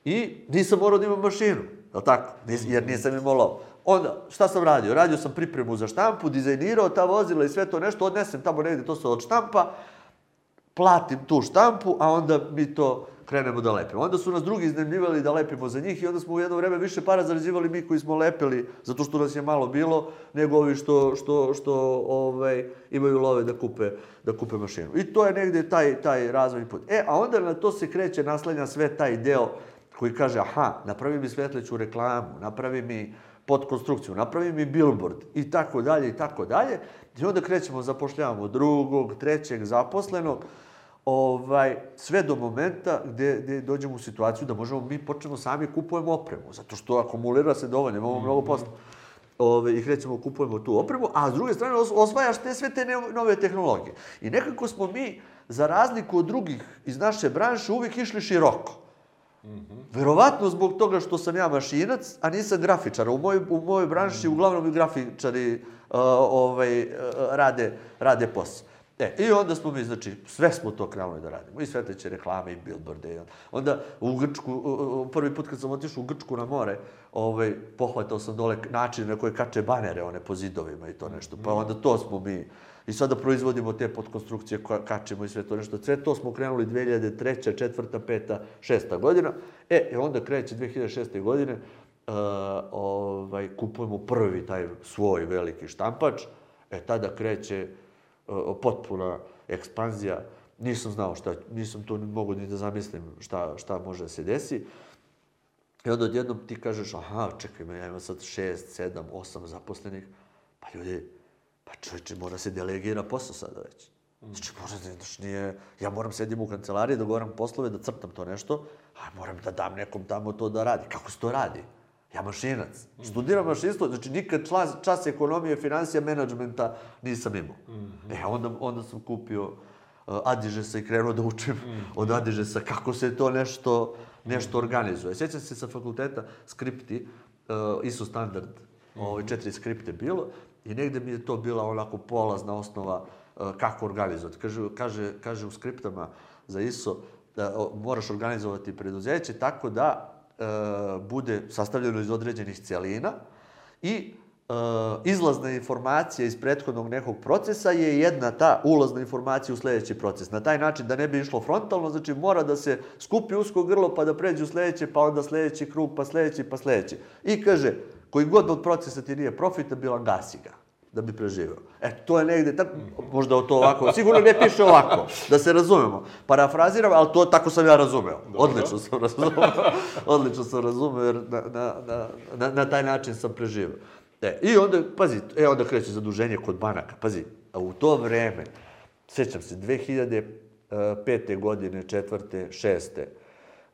i nisam morao da imam mašinu, je tako? Jer nisam imao lov. Onda, šta sam radio? Radio sam pripremu za štampu, dizajnirao ta vozila i sve to nešto, odnesem tamo negde, to se od štampa, platim tu štampu, a onda mi to krenemo da lepimo. Onda su nas drugi iznemljivali da lepimo za njih i onda smo u jedno vreme više para zarađivali mi koji smo lepili, zato što nas je malo bilo, nego ovi što, što, što ovaj, imaju love da kupe, da kupe mašinu. I to je negde taj, taj razvojni put. E, a onda na to se kreće, naslanja sve taj deo koji kaže, aha, napravi mi svetleću reklamu, napravi mi podkonstrukciju, napravi mi billboard i tako dalje i tako dalje. I onda krećemo, zapošljavamo drugog, trećeg zaposlenog, ovaj, sve do momenta gde, gde dođemo u situaciju da možemo, mi počnemo sami kupujemo opremu, zato što akumulira se dovoljno, imamo mnogo posla. Ove, I krećemo, kupujemo tu opremu, a s druge strane osvajaš te sve te nove tehnologije. I nekako smo mi, za razliku od drugih iz naše branše, uvijek išli široko. Mm -hmm. Verovatno zbog toga što sam ja mašinac, a nisam grafičar. U mojoj, u mojoj branši mm -hmm. uglavnom i grafičari uh, ovaj, uh, rade, rade posao. E, i onda smo mi, znači, sve smo to krenuli da radimo. I svetleće reklame, i billboarde. Onda u Grčku, prvi put kad sam otišao u Grčku na more, ovaj, pohvatao sam dole način na koje kače banere, one po zidovima i to nešto. Pa onda to smo mi, i sada proizvodimo te podkonstrukcije kačemo i sve to nešto. Sve to smo krenuli 2003. četvrta, peta, šesta godina. E, i onda kreće 2006. godine, uh, ovaj, kupujemo prvi taj svoj veliki štampač. E, tada kreće potpuna ekspanzija. Nisam znao šta, nisam tu mogu ni da zamislim šta, šta može da se desi. I onda odjednom ti kažeš, aha, čekaj me, ja imam sad šest, sedam, osam zaposlenih. Pa ljudi, pa čovječe, mora se delegira posao sada već. Znači, može da, znači, nije, ja moram sedim u kancelariji da govoram poslove, da crtam to nešto, a moram da dam nekom tamo to da radi. Kako se to radi? Ja mašinac. Studiram mašinstvo, znači nikad čas, čas ekonomije, financija, menadžmenta nisam imao. Mm -hmm. E, onda, onda sam kupio uh, Adižesa i krenuo da učim mm -hmm. od Adižesa kako se to nešto, nešto organizuje. Sjećam se sa fakulteta skripti, uh, ISO standard, mm -hmm. ovaj, četiri skripte bilo, i negde mi je to bila onako polazna osnova uh, kako organizovati. Kaže, kaže, kaže u skriptama za ISO da moraš organizovati preduzeće tako da E, bude sastavljeno iz određenih celina i e, izlazna informacija iz prethodnog nekog procesa je jedna ta ulazna informacija u sledeći proces. Na taj način da ne bi išlo frontalno, znači mora da se skupi usko grlo pa da pređe u sledeće, pa onda sledeći krug, pa sledeći, pa sledeći. I kaže, koji god od procesa ti nije profitabilan, gasi ga da bi preživeo. E, to je negde, tako, možda to ovako, sigurno ne piše ovako, da se razumemo. Parafraziram, ali to tako sam ja razumeo. Dobro. Odlično sam razumeo. <laughs> Odlično sam razumeo, jer na, na, na, na taj način sam preživeo. E, i onda, pazi, e, onda kreće zaduženje kod banaka. Pazi, a u to vreme, sećam se, 2005. godine, četvrte, šeste,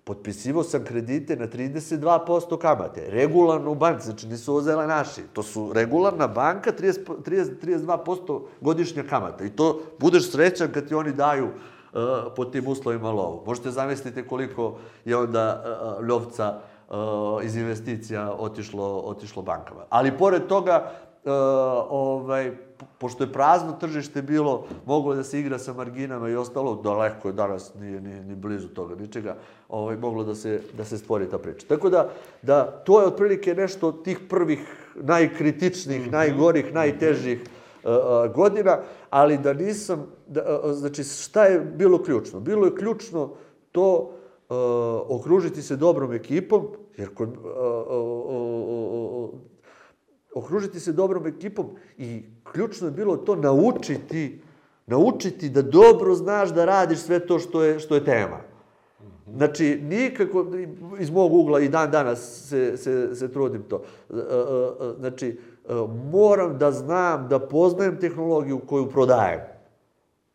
potpisivo sam kredite na 32% kamate. Regularno u banci, znači nisu ovo zelenaši. To su regularna banka, 30, 30, 32% godišnja kamata. I to budeš srećan kad ti oni daju uh, po tim uslovima lovu. Možete zamisliti koliko je onda uh, lovca uh, iz investicija otišlo, otišlo bankama. Ali pored toga, uh, ovaj, pošto je prazno tržište bilo, moglo da se igra sa marginama i ostalo, daleko je danas, nije ni, ni blizu toga, ničega, ovaj, moglo da se, da se stvori ta priča. Tako da, da to je otprilike nešto od tih prvih najkritičnih, mm -hmm. najgorih, najtežih uh, uh, godina, ali da nisam, da, uh, znači šta je bilo ključno? Bilo je ključno to uh, okružiti se dobrom ekipom, jer kod, uh, uh, uh, okružiti se dobrom ekipom i ključno je bilo to naučiti, naučiti da dobro znaš da radiš sve to što je, što je tema. Znači, nikako, iz mog ugla i dan danas se, se, se trudim to. Znači, moram da znam, da poznajem tehnologiju koju prodajem.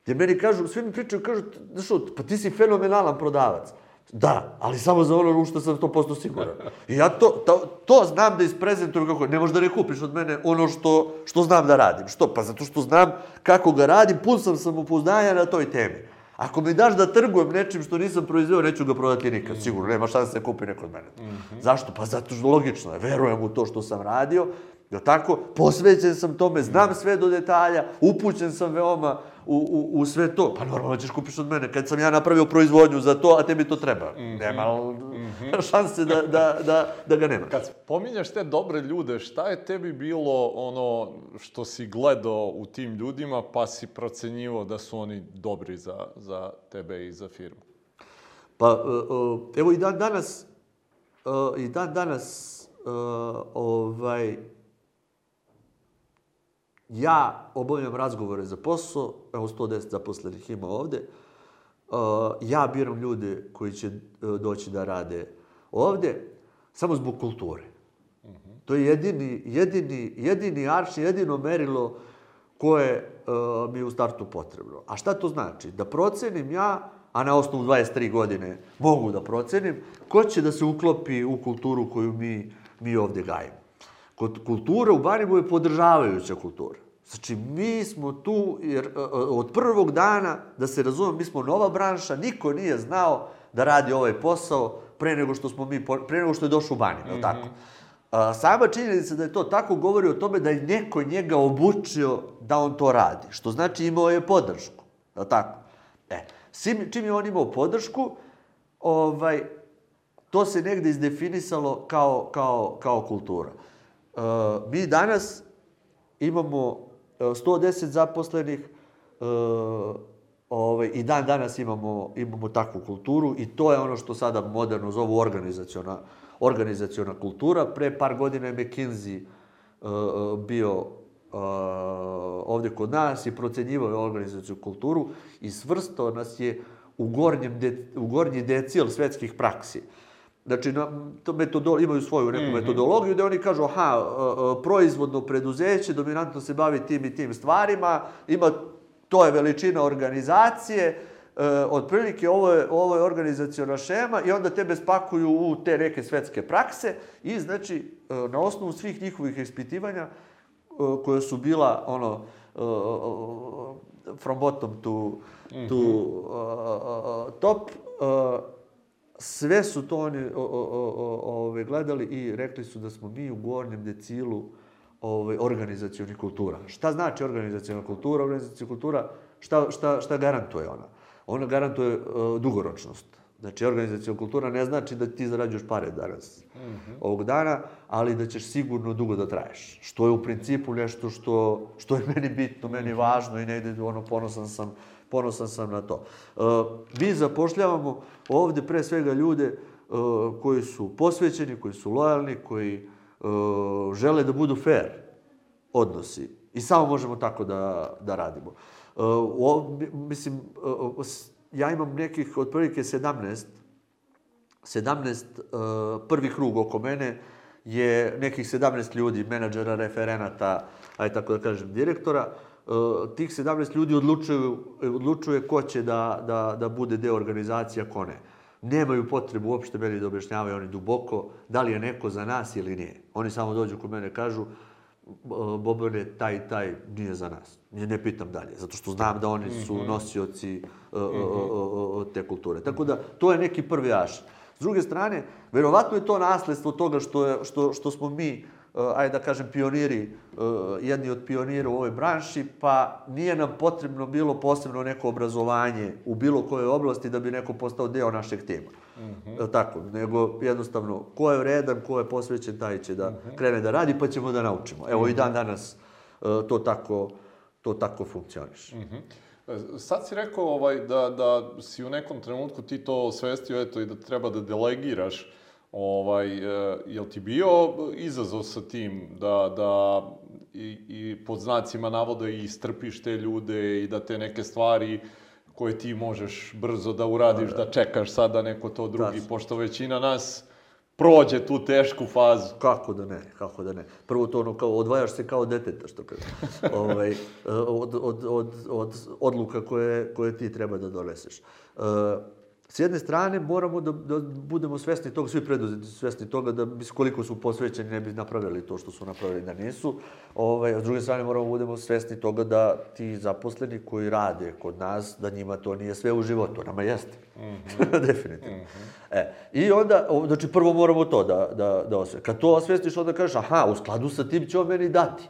Jer meni kažu, svi mi pričaju, kažu, znaš, pa ti si fenomenalan prodavac. Da, ali samo za ono u što sam 100% siguran. I ja to, to, to znam da isprezentujem kako... Ne možeš da ne kupiš od mene ono što, što znam da radim. Što? Pa zato što znam kako ga radim, pun sam samopouzdanja na toj temi. Ako mi daš da trgujem nečim što nisam proizveo, neću ga prodati nikad, sigurno. Nema šanse da kupi neko od mene. Mm -hmm. Zašto? Pa zato što logično je. Verujem u to što sam radio, Je tako? Posvećen sam tome, znam sve do detalja, upućen sam veoma u, u, u sve to. Pa normalno ćeš kupiš od mene, kad sam ja napravio proizvodnju za to, a tebi to treba. Mm -hmm. Nema mm -hmm. <laughs> šanse da, da, da, da ga nema. Kad pominjaš te dobre ljude, šta je tebi bilo ono što si gledao u tim ljudima, pa si procenjivo da su oni dobri za, za tebe i za firmu? Pa, evo i dan danas, i dan danas, ovaj, ja obavljam razgovore za posao, evo 110 zaposlenih ima ovde, uh, ja biram ljude koji će uh, doći da rade ovde, samo zbog kulture. -huh. To je jedini, jedini, jedini arš, jedino merilo koje uh, mi je u startu potrebno. A šta to znači? Da procenim ja, a na osnovu 23 godine mogu da procenim, ko će da se uklopi u kulturu koju mi, mi ovde gajimo. Kod kultura u Banibu je podržavajuća kultura. Znači, mi smo tu, jer e, e, od prvog dana, da se razumem, mi smo nova branša, niko nije znao da radi ovaj posao pre nego što smo mi, pre nego što je došao u Baniju, mm -hmm. tako? A, sama činjenica da je to tako govori o tome da je neko njega obučio da on to radi, što znači imao je podršku, je tako? E, čim je on imao podršku, ovaj, to se negde izdefinisalo kao, kao, kao kultura. Uh, mi danas imamo 110 zaposlenih, uh, ovaj, i dan danas imamo, imamo takvu kulturu i to je ono što sada moderno zovu organizaciona, organizaciona kultura. Pre par godina je McKinsey uh, bio uh, ovde kod nas i procenjivao organizaciju kulturu i svrstao nas je u, gornjem de, u gornji decil svetskih praksi. Uh, Znači, na, to metodolo, imaju svoju neku mm -hmm. metodologiju gde oni kažu, aha, proizvodno preduzeće dominantno se bavi tim i tim stvarima, ima, to je veličina organizacije, e, otprilike ovo je, ovo je organizacijona šema i onda tebe spakuju u te neke svetske prakse i znači e, na osnovu svih njihovih ispitivanja e, koje su bila ono e, from bottom to, mm -hmm. to uh, top uh, Sve su to oni o, o, o, ove, gledali i rekli su da smo mi u gornjem decilu ove, organizacijonih kultura. Šta znači organizacijona kultura? Organizacijona kultura, šta, šta, šta garantuje ona? Ona garantuje uh, dugoročnost. Znači, organizacijona kultura ne znači da ti zarađuješ pare danas, mm -hmm. ovog dana, ali da ćeš sigurno dugo da traješ. Što je u principu nešto što, što je meni bitno, meni važno i negde ono ponosan sam ponosan sam na to. E, mi zapošljavamo ovde pre svega ljude e, koji su posvećeni, koji su lojalni, koji e, žele da budu fair odnosi. I samo možemo tako da, da radimo. O, mislim, ja imam nekih otprilike 17, 17 prvi krug oko mene je nekih 17 ljudi, menadžera, referenata, aj tako da kažem, direktora. Eh, tih 17 ljudi odlučuju, odlučuje ko će da, da, da bude deo organizacija, ko ne. nemaju potrebu uopšte meni da objašnjavaju oni duboko da li je neko za nas ili nije. Oni samo dođu kod mene kažu Bobone, taj taj nije za nas. Nije ne pitam dalje, zato što znam da oni su mhm. nosioci uh, uh, uh, te kulture. Tako da, to je neki prvi aš. S druge strane, verovatno je to nasledstvo toga što, je, što, što smo mi ajde da kažem, pioniri, jedni od pionira u ovoj branši, pa nije nam potrebno bilo posebno neko obrazovanje u bilo kojoj oblasti da bi neko postao deo našeg tima. Mm -hmm. Tako, nego jednostavno, ko je vredan, ko je posvećen, taj će da mm -hmm. krene da radi, pa ćemo da naučimo. Evo mm -hmm. i dan danas uh, to tako, to tako funkcioniš. Mm -hmm. Sad si rekao ovaj, da, da si u nekom trenutku ti to osvestio eto, i da treba da delegiraš Ovaj, e, jel ti bio izazov sa tim da, da i, i pod znacima navoda i strpiš te ljude i da te neke stvari koje ti možeš brzo da uradiš, da, da čekaš sada neko to drugi, Tačno. pošto većina nas prođe tu tešku fazu. Kako da ne, kako da ne. Prvo to ono kao, odvajaš se kao deteta, što kaže. <laughs> ovaj, od, od, od, od odluka koje, koje ti treba da doneseš. Uh, S jedne strane, moramo da, da budemo svesni toga, svi preduzetnici svesni toga da bi koliko su posvećeni ne bi napravili to što su napravili da nisu. Ovaj, s druge strane, moramo da budemo svesni toga da ti zaposleni koji rade kod nas, da njima to nije sve u životu. Nama jeste. Mm -hmm. <laughs> Definitivno. Mm -hmm. e, I onda, znači, prvo moramo to da, da, da osvestiš. Kad to osvestiš, onda kažeš, aha, u skladu sa tim će on meni dati.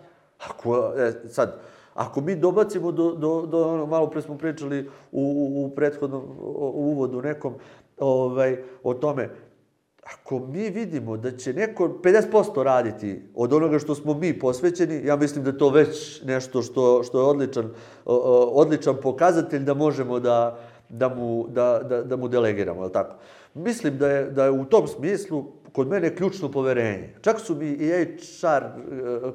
Ako, e, sad, Ako mi dobacimo do, do, do ono, malo pre smo pričali u, u, u prethodnom u uvodu nekom ovaj, o tome, ako mi vidimo da će neko 50% raditi od onoga što smo mi posvećeni, ja mislim da to već nešto što, što je odličan, odličan pokazatelj da možemo da, da, mu, da, da, da mu delegiramo, je tako? Mislim da je, da je u tom smislu kod mene ključno poverenje. Čak su mi i HR e,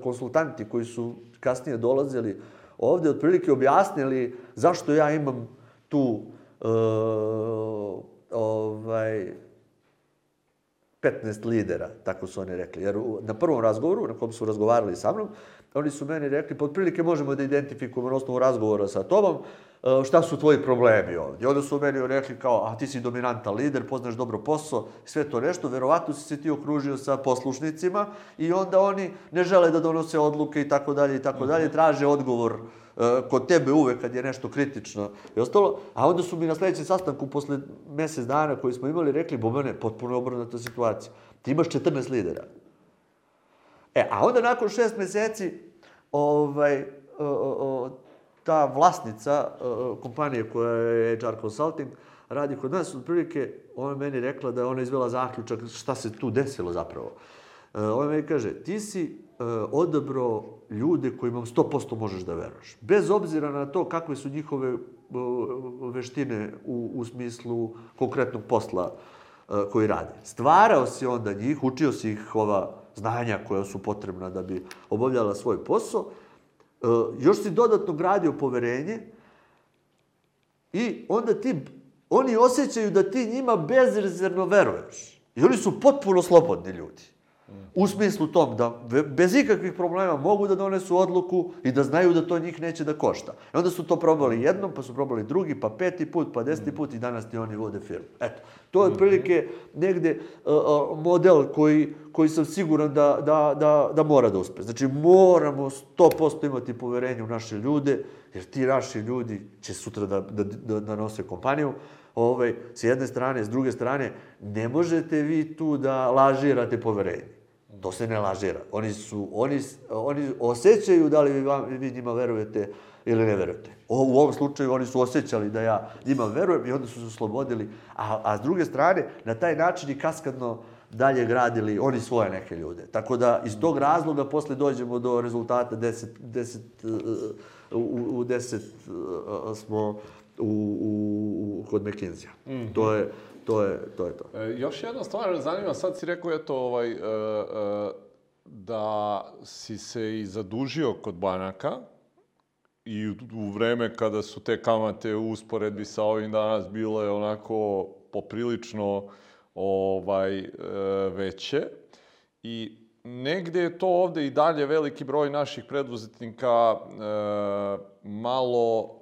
konsultanti koji su kasnije dolazili ovde otprilike objasnili zašto ja imam tu uh, ovaj, 15 lidera, tako su oni rekli. Jer na prvom razgovoru, na kom su razgovarali sa mnom, oni su meni rekli, pa otprilike možemo da identifikujemo na osnovu razgovora sa tobom, E, šta su tvoji problemi ovdje. Onda su meni rekli kao, a ti si dominantan lider, poznaš dobro posao, sve to nešto, verovatno si se ti okružio sa poslušnicima i onda oni ne žele da donose odluke i tako dalje i tako dalje, traže odgovor uh, kod tebe uvek kad je nešto kritično i ostalo. A onda su mi na sledećem sastanku posle mesec dana koji smo imali rekli, Bobane, potpuno obrnuta situacija. Ti imaš 14 lidera. E, a onda nakon šest meseci, ovaj, uh, uh, ta vlasnica uh, kompanije koja je HR Consulting radi kod nas, otprilike, ona je meni rekla da je ona izvela zaključak šta se tu desilo zapravo. Uh, ona meni kaže, ti si uh, odabrao ljude kojima 100% možeš da veruješ. Bez obzira na to kakve su njihove veštine u, u smislu konkretnog posla koji rade. Stvarao si onda njih, učio si ih ova znanja koja su potrebna da bi obavljala svoj posao E, još si dodatno gradio poverenje i onda ti, oni osjećaju da ti njima bezrezervno veruješ. I oni su potpuno slobodni ljudi. U smislu tom da bez ikakvih problema mogu da donesu odluku i da znaju da to njih neće da košta. I onda su to probali jednom, pa su probali drugi, pa peti put, pa deseti put i danas ti oni vode firmu. Eto, to je otprilike negde uh, uh, model koji, koji sam siguran da, da, da, da mora da uspe. Znači moramo 100% imati poverenje u naše ljude, jer ti naši ljudi će sutra da, da, da, da nose kompaniju ovaj, s jedne strane, s druge strane, ne možete vi tu da lažirate poverenje. To se ne lažira. Oni, su, oni, oni osjećaju da li vi, vam, vi njima verujete ili ne verujete. O, u ovom slučaju oni su osjećali da ja njima verujem i onda su se oslobodili. A, a s druge strane, na taj način i kaskadno dalje gradili oni svoje neke ljude. Tako da iz tog razloga posle dođemo do rezultata 10, 10 u, u 10 smo u, u, kod McKinsey. Mm -hmm. To je to je to. Je to. E, još jedna stvar zanima, sad si rekao eto ovaj, e, e, da si se i zadužio kod banaka i u, u vreme kada su te kamate u usporedbi sa ovim danas bile onako poprilično ovaj, e, veće. I negde je to ovde i dalje veliki broj naših preduzetnika e, malo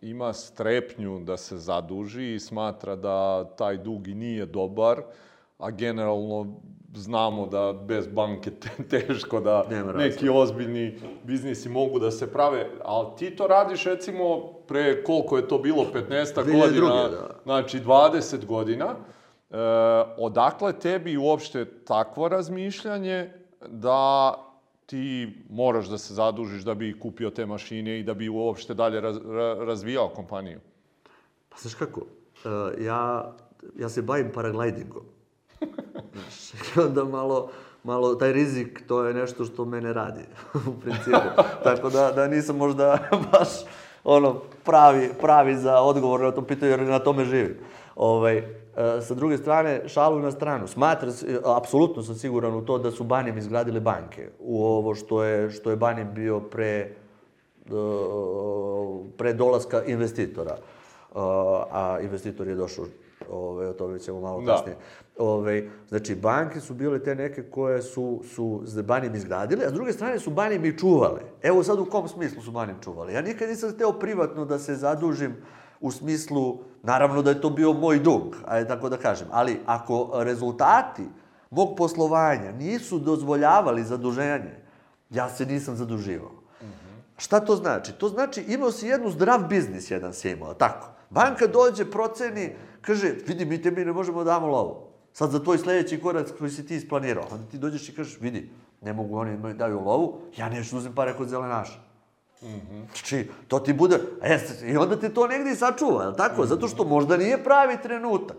ima strepnju da se zaduži i smatra da taj dug i nije dobar, a generalno znamo da bez banke te- <laughs> teško da neki ozbiljni biznisi mogu da se prave, ali ti to radiš recimo pre koliko je to bilo, 15 2002, godina, da. znači 20 godina. E, odakle tebi uopšte takvo razmišljanje da ti moraš da se zadužiš da bi kupio te mašine i da bi uopšte dalje raz, ra- razvijao kompaniju? Pa znaš kako, e, ja, ja se bavim paraglidingom. Znaš, onda malo, malo taj rizik, to je nešto što mene radi, <laughs> u principu. Tako da, da nisam možda <laughs> baš ono, pravi, pravi za odgovor na to pitanje, jer na tome živim. Ovaj, sa druge strane, šalu na stranu. Smatra, apsolutno sam siguran u to da su Banim izgradile banke u ovo što je, što je Banim bio pre uh, pre dolaska investitora. Uh, a investitor je došao, ove, o tome ćemo malo Da. kasnije. Ove, znači, banke su bile te neke koje su, su s Banim izgradile, a s druge strane su Banim i čuvale. Evo sad u kom smislu su Banim čuvale. Ja nikad nisam hteo privatno da se zadužim u smislu, naravno da je to bio moj dug, ajde tako da kažem, ali ako rezultati mog poslovanja nisu dozvoljavali zaduženje, ja se nisam zaduživao. Šta to znači? To znači imao si jednu zdrav biznis jedan si imao, tako? Banka dođe, proceni, kaže, vidi, mi tebi ne možemo da damo lovu. Sad za tvoj sledeći korak koji si ti isplanirao. Onda ti dođeš i kažeš, vidi, ne mogu oni da daju lovu, ja neću da uzem pare kod zelenaša. Znači, to ti bude... E, I onda te to negdje i sačuva, je tako? Zato što možda nije pravi trenutak.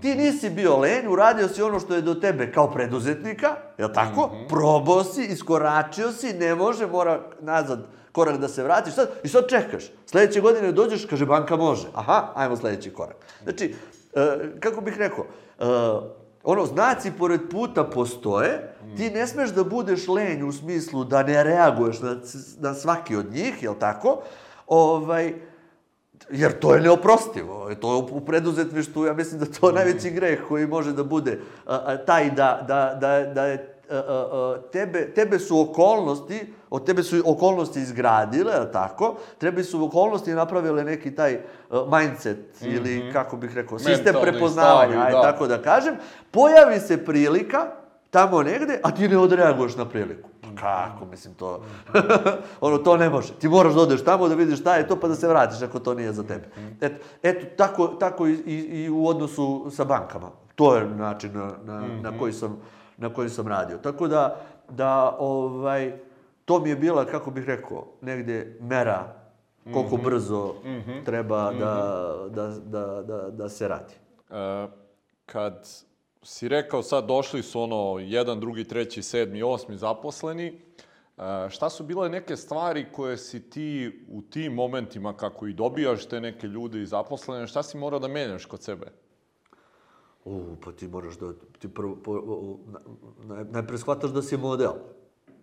Ti nisi bio lenj, uradio si ono što je do tebe kao preduzetnika, je tako? Probao si, iskoračio si, ne može, mora nazad korak da se vratiš sad, i sad čekaš. Sledeće godine dođeš, kaže banka može. Aha, ajmo sledeći korak. Znači, e, kako bih rekao, e, ono, znaci pored puta postoje, ti ne smeš da budeš lenj u smislu da ne reaguješ na, na svaki od njih, jel tako? Ovaj, jer to je neoprostivo. To je u preduzetništvu, ja mislim da to najveći greh koji može da bude a, a, taj da, da, da, da je tebe, tebe su okolnosti, od tebe su okolnosti izgradile, tako? Tebe su okolnosti napravile neki taj a, mindset ili, kako bih rekao, sistem Mentalni prepoznavanja, stavi, ajde da. tako da kažem. Pojavi se prilika, tamo negde, a ti ne odreaguješ na priliku. Pa kako, mislim, to... <laughs> ono, to ne može. Ti moraš da odeš tamo da vidiš šta je to, pa da se vratiš ako to nije za tebe. Et, eto, tako, tako i, i, i u odnosu sa bankama. To je način na, na, na, koji sam, na koji sam radio. Tako da, da ovaj, to mi je bila, kako bih rekao, negde mera koliko brzo treba da, da, da, da, da se radi. E, kad si rekao sad došli su ono jedan, drugi, treći, sedmi, osmi zaposleni, e, šta su bile neke stvari koje si ti u tim momentima kako i dobijaš te neke ljude i zaposlene, šta si morao da menjaš kod sebe? U, pa ti moraš da, ti prvo, po, o, na, na, najpre shvataš da si model.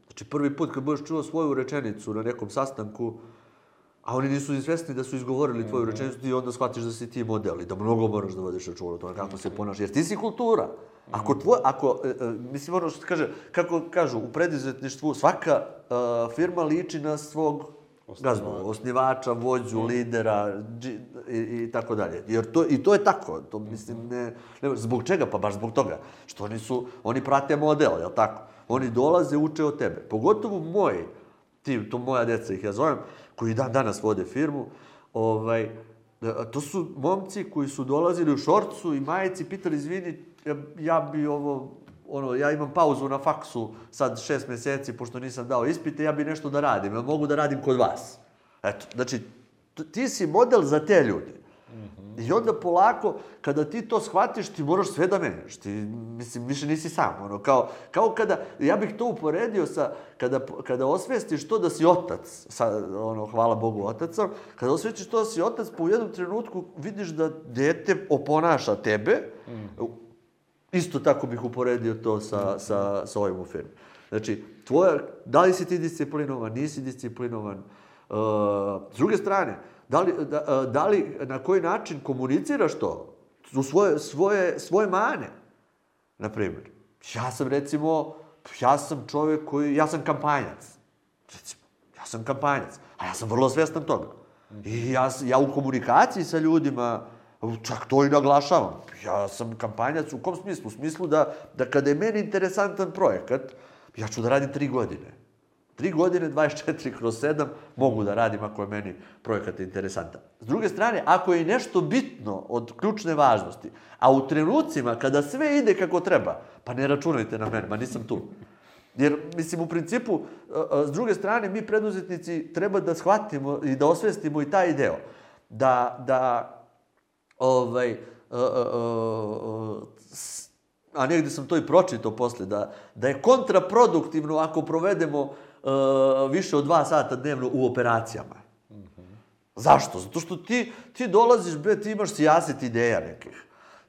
Znači, prvi put kad budeš čuo svoju rečenicu na nekom sastanku, a oni nisu ni svesni da su izgovorili tvoju rečenicu, ti onda shvatiš da si ti model i da mnogo moraš da vodiš računa o tome kako se ponašaš, jer ti si kultura. Ako tvoj, ako, e, e, mislim ono što kaže, kako kažu, u preduzetništvu svaka e, firma liči na svog gazdu, osnivača, vođu, lidera dži, i, i tako dalje. Jer to, i to je tako, to mislim ne, ne, zbog čega? Pa baš zbog toga, što oni su, oni prate model, jel tako? Oni dolaze, uče od tebe. Pogotovo moji, ti, to moja deca ih ja zovem, koji dan danas vode firmu, ovaj, to su momci koji su dolazili u šorcu i majici, pitali, izvini, ja, ja bi ovo, ono, ja imam pauzu na faksu sad šest meseci, pošto nisam dao ispite, ja bi nešto da radim, jel mogu da radim kod vas? Eto, znači, ti si model za te ljude. I onda polako, kada ti to shvatiš, ti moraš sve da menjaš. Ti, mislim, više nisi sam. Ono, kao, kao kada, ja bih to uporedio sa, kada, kada osvestiš to da si otac, sa, ono, hvala Bogu otac sam, kada osvestiš to da si otac, pa u jednom trenutku vidiš da dete oponaša tebe, isto tako bih uporedio to sa, sa, sa ovim u firmi. Znači, tvoja, da li si ti disciplinovan, nisi disciplinovan, uh, s druge strane, da li, da, da li, na koji način komuniciraš to? U svoje, svoje, svoje mane, na primjer. Ja sam, recimo, ja sam čovjek koji, ja sam kampanjac. Recimo, ja sam kampanjac, a ja sam vrlo svestan toga. I ja, ja u komunikaciji sa ljudima, čak to i naglašavam. Ja sam kampanjac u kom smislu? U smislu da, da kada je meni interesantan projekat, ja ću da radim tri godine. Tri godine, 24 kroz 7, mogu da radim ako je meni projekat interesantan. S druge strane, ako je nešto bitno od ključne važnosti, a u trenucima kada sve ide kako treba, pa ne računajte na mene, ma nisam tu. Jer, mislim, u principu, a, a, s druge strane, mi preduzetnici treba da shvatimo i da osvestimo i taj deo. Da, da ovaj, a, a, a, s- a negde sam to i pročitao posle, da, da je kontraproduktivno ako provedemo a, više od dva sata dnevno u operacijama. Zašto? Zato što ti, ti dolaziš, bre, ti imaš sijaset ideja nekih.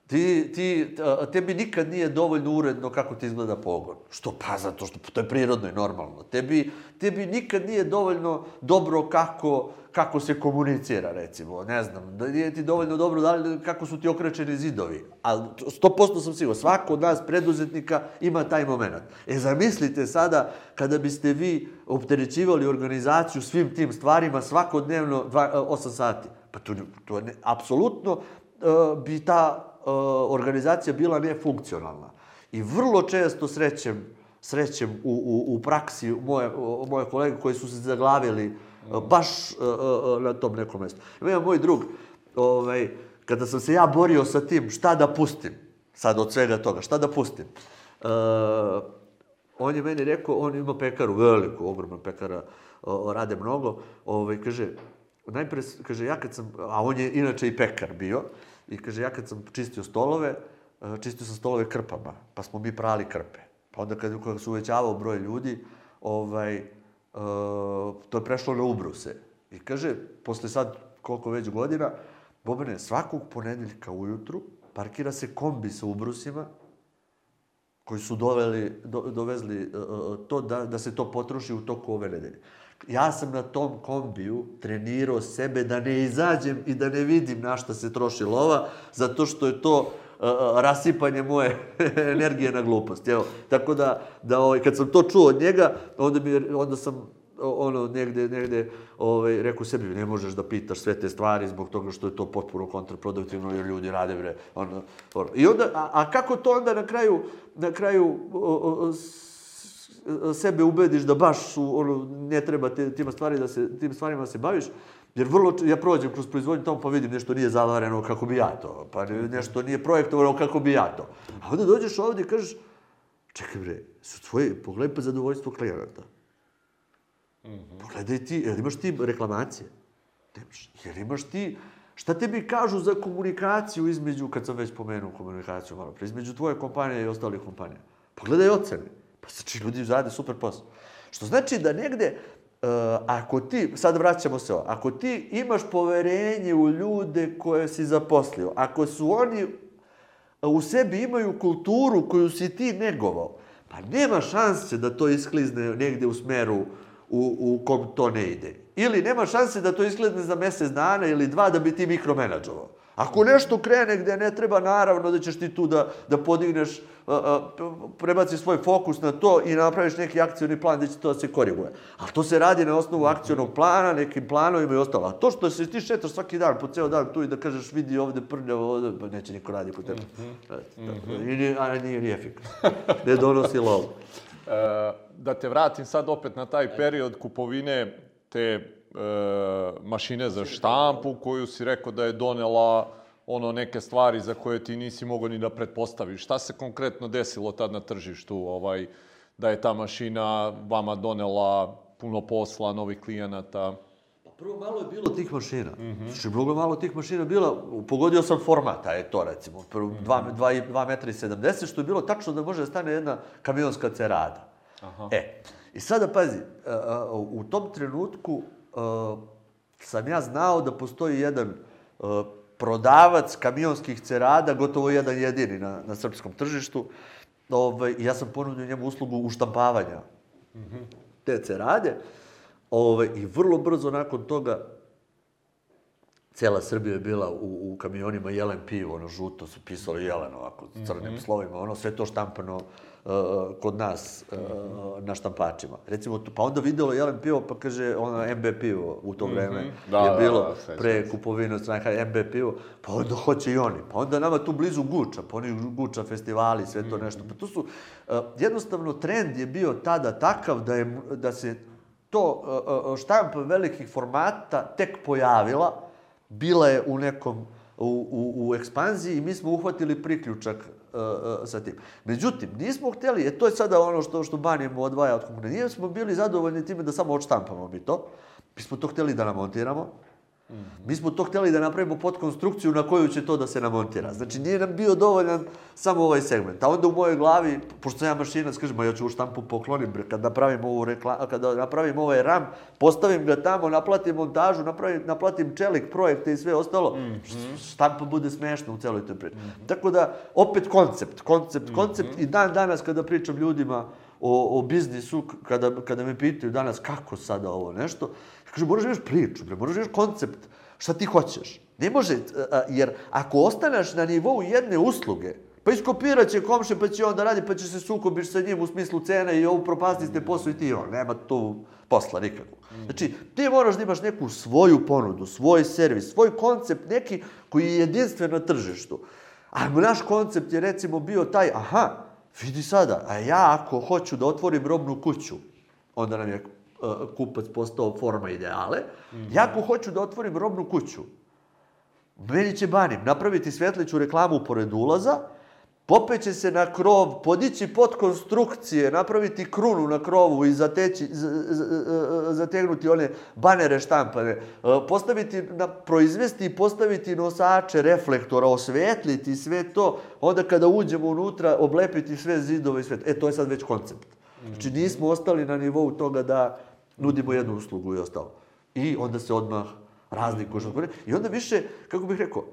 Ti, ti, tebi nikad nije dovoljno uredno kako ti izgleda pogon. Što? Pa zato što to je prirodno i normalno. Tebi, tebi nikad nije dovoljno dobro kako, kako se komunicira, recimo. Ne znam, da nije ti dovoljno dobro da li, kako su ti okrečeni zidovi. Ali 100% sam siguran, svako od nas preduzetnika ima taj moment. E, zamislite sada kada biste vi opterećivali organizaciju svim tim stvarima svakodnevno 8 sati. Pa to, to ne, apsolutno bi ta organizacija bila nefunkcionalna. I vrlo često srećem, srećem u, u, u praksi moje, moje kolege koji su se zaglavili e, baš e, e, na tom nekom mestu. Ima moj drug, ovaj, kada sam se ja borio sa tim šta da pustim, sad od svega toga, šta da pustim, e, on je meni rekao, on ima pekaru, veliku, ogromna pekara, o, rade mnogo, ovaj, kaže, najpre, kaže, ja kad sam, a on je inače i pekar bio, i kaže, ja kad sam čistio stolove, e, čistio sam stolove krpama, pa smo mi prali krpe. Pa onda kad, kad se uvećavao broj ljudi, ovaj, e, to je prešlo na ubruse. I kaže, posle sad, koliko već godina, Bobane, svakog ponedeljka ujutru parkira se kombi sa ubrusima, koji su doveli, do, dovezli uh, to da, da se to potroši u toku ove nedelje. Ja sam na tom kombiju trenirao sebe da ne izađem i da ne vidim na šta se troši lova, zato što je to uh, rasipanje moje <laughs> energije na glupost. Evo, tako da, da ovaj, kad sam to čuo od njega, onda, mi, onda sam ono, negde, negde, ovaj, rekao sebi, ne možeš da pitaš sve te stvari zbog toga što je to potpuno kontraproduktivno jer ljudi rade, bre, ono, ono. I onda, a, a kako to onda na kraju, na kraju o, o, sebe ubediš da baš u, ono, ne treba te, tima stvari da se, tim stvarima da se baviš, jer vrlo, ja prođem kroz proizvodnju tamo pa vidim nešto nije zavareno kako bi ja to, pa ne- nešto nije projektovano kako bi ja to. A onda dođeš ovdje i kažeš, čekaj bre, su tvoje, pogledaj pa zadovoljstvo klijenata. Pogledaj ti, jel imaš ti reklamacije? Nemaš. Jel imaš ti, šta tebi kažu za komunikaciju između, kad sam već pomenuo komunikaciju malo pre, između tvoje kompanije i ostalih kompanija? Pogledaj ocene. Pa znači ljudi rade super posao. Što znači da negde, uh, ako ti, sad vraćamo se ovo, ako ti imaš poverenje u ljude koje si zaposlio, ako su oni u sebi imaju kulturu koju si ti negovao, pa nema šanse da to isklizne negde u smeru u, u kom to ne ide. Ili nema šanse da to isklizne za mesec dana ili dva da bi ti mikromenadžovao. Ako nešto krene gde ne treba, naravno da ćeš ti tu da, da podigneš, a, a, prebaciš svoj fokus na to i napraviš neki akcioni plan gde će to da se koriguje. Ali to se radi na osnovu akcionog plana, nekim planovima i ostalo. A to što se ti šetaš svaki dan, po ceo dan tu i da kažeš vidi ovde prljavo, ovde, pa neće niko radi po tebi. I nije, a nije ni efikasno. Ne donosi lovu. <laughs> E, da te vratim sad opet na taj period kupovine te mašine za štampu koju si rekao da je donela ono neke stvari za koje ti nisi mogao ni da pretpostaviš. Šta se konkretno desilo tad na tržištu? Ovaj, da je ta mašina vama donela puno posla, novih klijenata? Pa Prvo malo je bilo tih mašina. Mm -hmm. Znači, mnogo malo tih mašina bilo. Pogodio sam format, a je to recimo. Prvo 2 metra i 70, što je bilo tačno da može da stane jedna kamionska cerada. Aha. E, i sada pazi, a, a, u tom trenutku sam ja znao da postoji jedan prodavac kamionskih cerada, gotovo jedan jedini na, na srpskom tržištu. I ja sam ponudio njemu uslugu uštampavanja mm -hmm. te cerade. Ove, I vrlo brzo nakon toga Cela Srbija je bila u, u kamionima Jelen pivo, ono žuto su pisali Jelen ovako, crnim slovima, ono sve to štampano kod nas uh, na štampačima. Recimo, pa onda videlo Jelen pivo, pa kaže ono MB pivo u to vreme Da, je da, bilo da, sećam pre kupovine od strane MB pivo, pa onda hoće i oni. Pa onda nama tu blizu Guča, pa oni Guča festivali, sve to nešto. Pa to su, uh, jednostavno trend je bio tada takav da, je, da se to štampa velikih formata tek pojavila, bila je u nekom, u, u, u ekspanziji i mi smo uhvatili priključak sa tim. Međutim, nismo hteli, e to je sada ono što, što Banjemo odvaja od komunije, nije smo bili zadovoljni time da samo odštampamo mi to, mi smo to hteli da namontiramo, Mi smo to hteli da napravimo podkonstrukciju na koju će to da se namontira. Znači, nije nam bio dovoljan samo ovaj segment. A onda u mojoj glavi, pošto ja mašinac, kažem, ja ću u štampu poklonim, kad napravim ovu rekla, kada napravim ovaj RAM, postavim ga tamo, naplatim montažu, napravim, naplatim čelik, projekte i sve ostalo, štampa bude smešna u celoj toj priči. Tako da, opet koncept, koncept, koncept i dan danas kada pričam ljudima o, o biznisu, kada, kada me pitaju danas kako sada ovo nešto, kaže, moraš da imaš priču, bre, moraš da imaš koncept, šta ti hoćeš. Ne može, jer ako ostaneš na nivou jedne usluge, pa iskopirat će komše, pa će on da radi, pa će se sukobiš sa njim u smislu cene i ovu propasti ste posao i ti on. Nema tu posla nikakvog. Znači, ti moraš da imaš neku svoju ponudu, svoj servis, svoj koncept, neki koji je jedinstven na tržištu. A naš koncept je recimo bio taj, aha, vidi sada, a ja ako hoću da otvorim robnu kuću, onda nam je kupac postao forma ideale, ja ako hoću da otvorim robnu kuću, meni će banim napraviti svetliću reklamu pored ulaza, popeće se na krov, podići pod konstrukcije, napraviti krunu na krovu i zateći, z, z, zategnuti one banere štampane, e, postaviti, na, proizvesti i postaviti nosače reflektora, osvetliti sve to, onda kada uđemo unutra, oblepiti sve zidove i sve. E, to je sad već koncept. Znači, nismo ostali na nivou toga da nudimo jednu uslugu i ostalo. I onda se odmah od konkurencije. I onda više, kako bih rekao,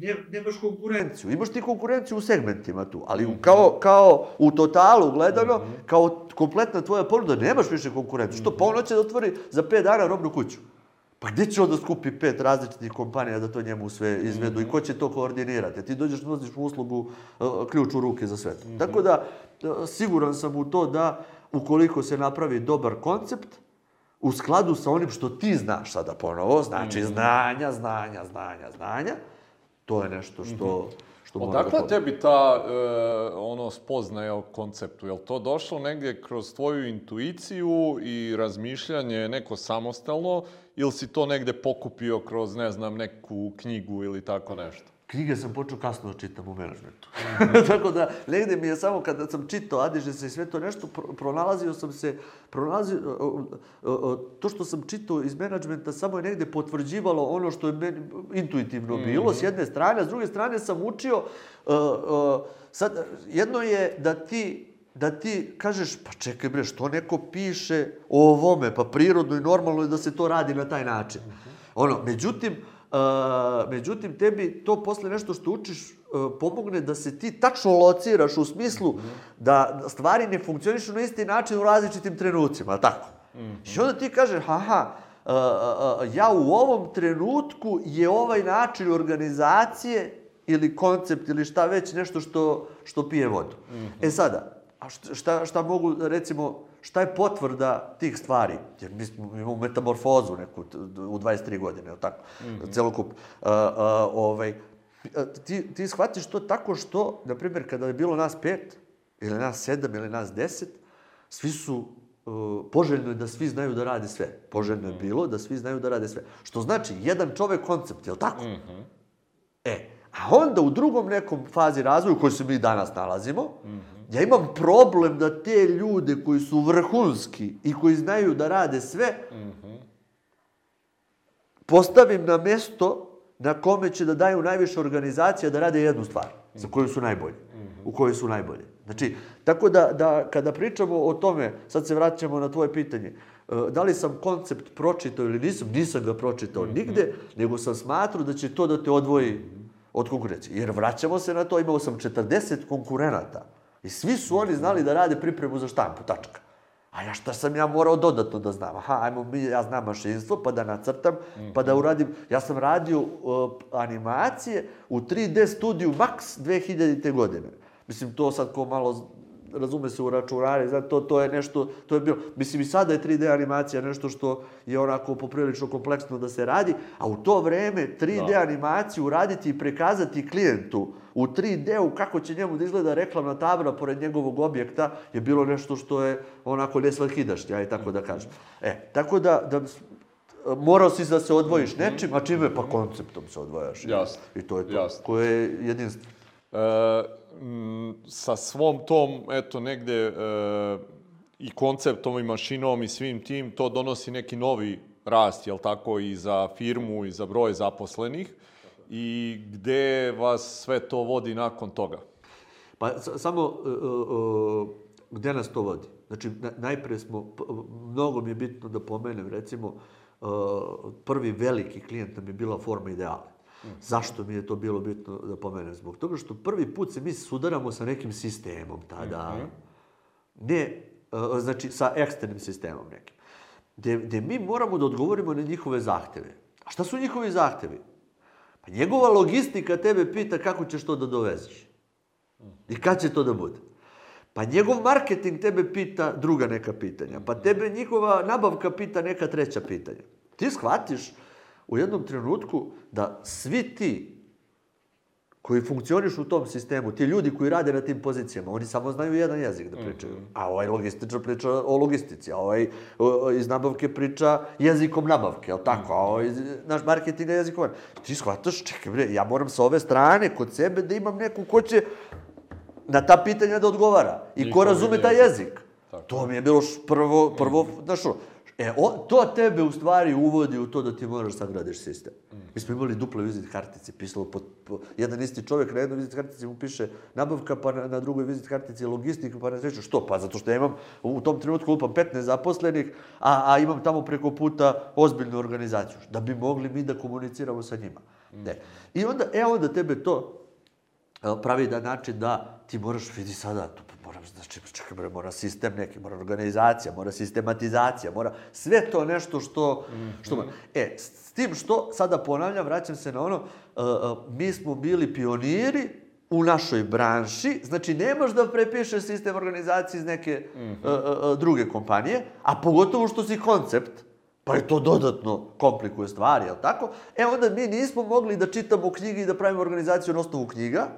ne, nemaš konkurenciju. Imaš ti konkurenciju u segmentima tu, ali u- kao, kao u totalu gledano, kao kompletna tvoja ponuda, nemaš više konkurenciju. Što? Pa on hoće da otvori za 5 dana robnu kuću. Pa gde će on da skupi pet različitih kompanija da to njemu sve izvedu i ko će to koordinirati? Ti dođeš, nudiš uslugu, uh, ključ u ruke za sve to. Tako da, uh, siguran sam u to da ukoliko se napravi dobar koncept, u skladu sa onim što ti znaš sada ponovo, znači znanja, znanja, znanja, znanja, to je nešto što, što mora da Odakle pođe. tebi ta e, ono spoznaja o konceptu? Je li to došlo negdje kroz tvoju intuiciju i razmišljanje neko samostalno ili si to negdje pokupio kroz, ne znam, neku knjigu ili tako nešto? Knjige sam počeo kasno da čitam u menadžmentu. <laughs> Tako da, negde mi je samo kada sam čitao Adiže se i sve to nešto, pro, pronalazio sam se, pronalazio, o, o, o, to što sam čitao iz menadžmenta samo je negde potvrđivalo ono što je meni intuitivno bilo, s jedne strane, a s druge strane sam učio, uh, uh, sad, jedno je da ti da ti kažeš, pa čekaj bre, što neko piše o ovome, pa prirodno i normalno je da se to radi na taj način. Ono, međutim, Uh, međutim, tebi to posle nešto što učiš uh, pomogne da se ti tačno lociraš u smislu da stvari ne funkcionišu na isti način u različitim trenucima, tako? I onda ti kažeš, aha, uh, uh, uh, ja u ovom trenutku je ovaj način organizacije ili koncept ili šta već nešto što, što pije vodu. E sada, a šta, šta mogu, recimo, šta je potvrda tih stvari? Jer mi smo, imamo metamorfozu neku u 23 godine, tako? Mm -hmm. Celokup. Uh, uh, ovaj, ti, ti shvatiš to tako što, na primjer, kada je bilo nas pet, ili nas sedam, ili nas deset, svi su uh, poželjno je da svi znaju da rade sve. Poželjno je bilo da svi znaju da rade sve. Što znači, jedan čovek koncept, je li tako? Mm -hmm. E, a onda u drugom nekom fazi razvoja u kojoj se mi danas nalazimo, mm -hmm. Ja imam problem da te ljude koji su vrhunski i koji znaju da rade sve, mm -hmm. postavim na mesto na kome će da daju najviše organizacija da rade jednu stvar, za koju su najbolji, mm -hmm. u kojoj su najbolji. Znači, tako da, da kada pričamo o tome, sad se vraćamo na tvoje pitanje, e, da li sam koncept pročitao ili nisam, nisam ga pročitao mm -hmm. nigde, nego sam smatrao da će to da te odvoji od konkurencije. Jer vraćamo se na to, imao sam 40 konkurenata i svi su oni znali da rade pripremu za štampu, tačka. A ja šta sam ja morao dodatno da znam? Aha, ajmo mi, ja znam mašinstvo, pa da nacrtam, pa da uradim. Ja sam radio uh, animacije u 3D studiju Max 2000. godine. Mislim, to sad ko malo razume se u računare, znači to, to je nešto, to je bilo, mislim i sada je 3D animacija nešto što je onako poprilično kompleksno da se radi, a u to vreme 3D da. animaciju raditi i prekazati klijentu u 3D-u kako će njemu da izgleda reklamna tabla pored njegovog objekta je bilo nešto što je onako nesvakidašnje, aj tako da kažem. E, tako da, da morao si da se odvojiš nečim, a čime? Pa konceptom se odvojaš. Jasno. I to je to, Jasno. koje je jedinstveno. E, sa svom tom, eto, negde e, i konceptom i mašinom i svim tim, to donosi neki novi rast, jel tako, i za firmu i za broj zaposlenih. I gde vas sve to vodi nakon toga? Pa samo uh, uh, gde nas to vodi? Znači, na, najpre smo, mnogo mi je bitno da pomenem, recimo, uh, prvi veliki klijent nam je bila forma ideala. Zašto mi je to bilo bitno da pomenem? Zbog toga što prvi put se mi sudaramo sa nekim sistemom tada. -hmm. Ne, uh, znači sa eksternim sistemom nekim. Gde, gde mi moramo da odgovorimo na njihove zahteve. A šta su njihovi zahtevi? Pa njegova logistika tebe pita kako ćeš to da doveziš. I kad će to da bude. Pa njegov marketing tebe pita druga neka pitanja. Pa tebe njihova nabavka pita neka treća pitanja. Ti shvatiš u jednom trenutku da svi ti koji funkcionišu u tom sistemu, ti ljudi koji rade na tim pozicijama, oni samo znaju jedan jezik da pričaju. Mm -hmm. A ovaj logističar priča o logistici, a ovaj iz nabavke priča jezikom nabavke, jel tako? A ovaj naš marketing je jezikom. Ti shvataš, čekaj bre, ja moram sa ove strane kod sebe da imam neku ko će na ta pitanja da odgovara. I ko razume taj jezik. Tako. To mi je bilo prvo, prvo, znaš, E, o, to tebe u stvari uvodi u to da ti moraš sad radiš sistem. Mm. Mi smo imali duple vizit kartice, pisalo po, po, jedan isti čovjek na jednoj vizit kartici mu piše nabavka, pa na, na drugoj vizit kartici logistika, pa na trećoj. Što? Pa zato što ja imam u tom trenutku lupam 15 zaposlenih, a, a imam tamo preko puta ozbiljnu organizaciju. Da bi mogli mi da komuniciramo sa njima. Mm. Ne. I onda, e onda tebe to pravi da način da ti moraš vidi sada, to znači, čekaj, bre, mora sistem neki, mora organizacija, mora sistematizacija, mora sve to nešto što... Mm -hmm. što e, s tim što, sada ponavljam, vraćam se na ono, uh, uh, mi smo bili pioniri u našoj branši, znači nemaš da prepišeš sistem organizacije iz neke mm -hmm. uh, druge kompanije, a pogotovo što si koncept, pa je to dodatno komplikuje stvari, jel tako? E onda mi nismo mogli da čitamo knjige i da pravimo organizaciju na osnovu knjiga,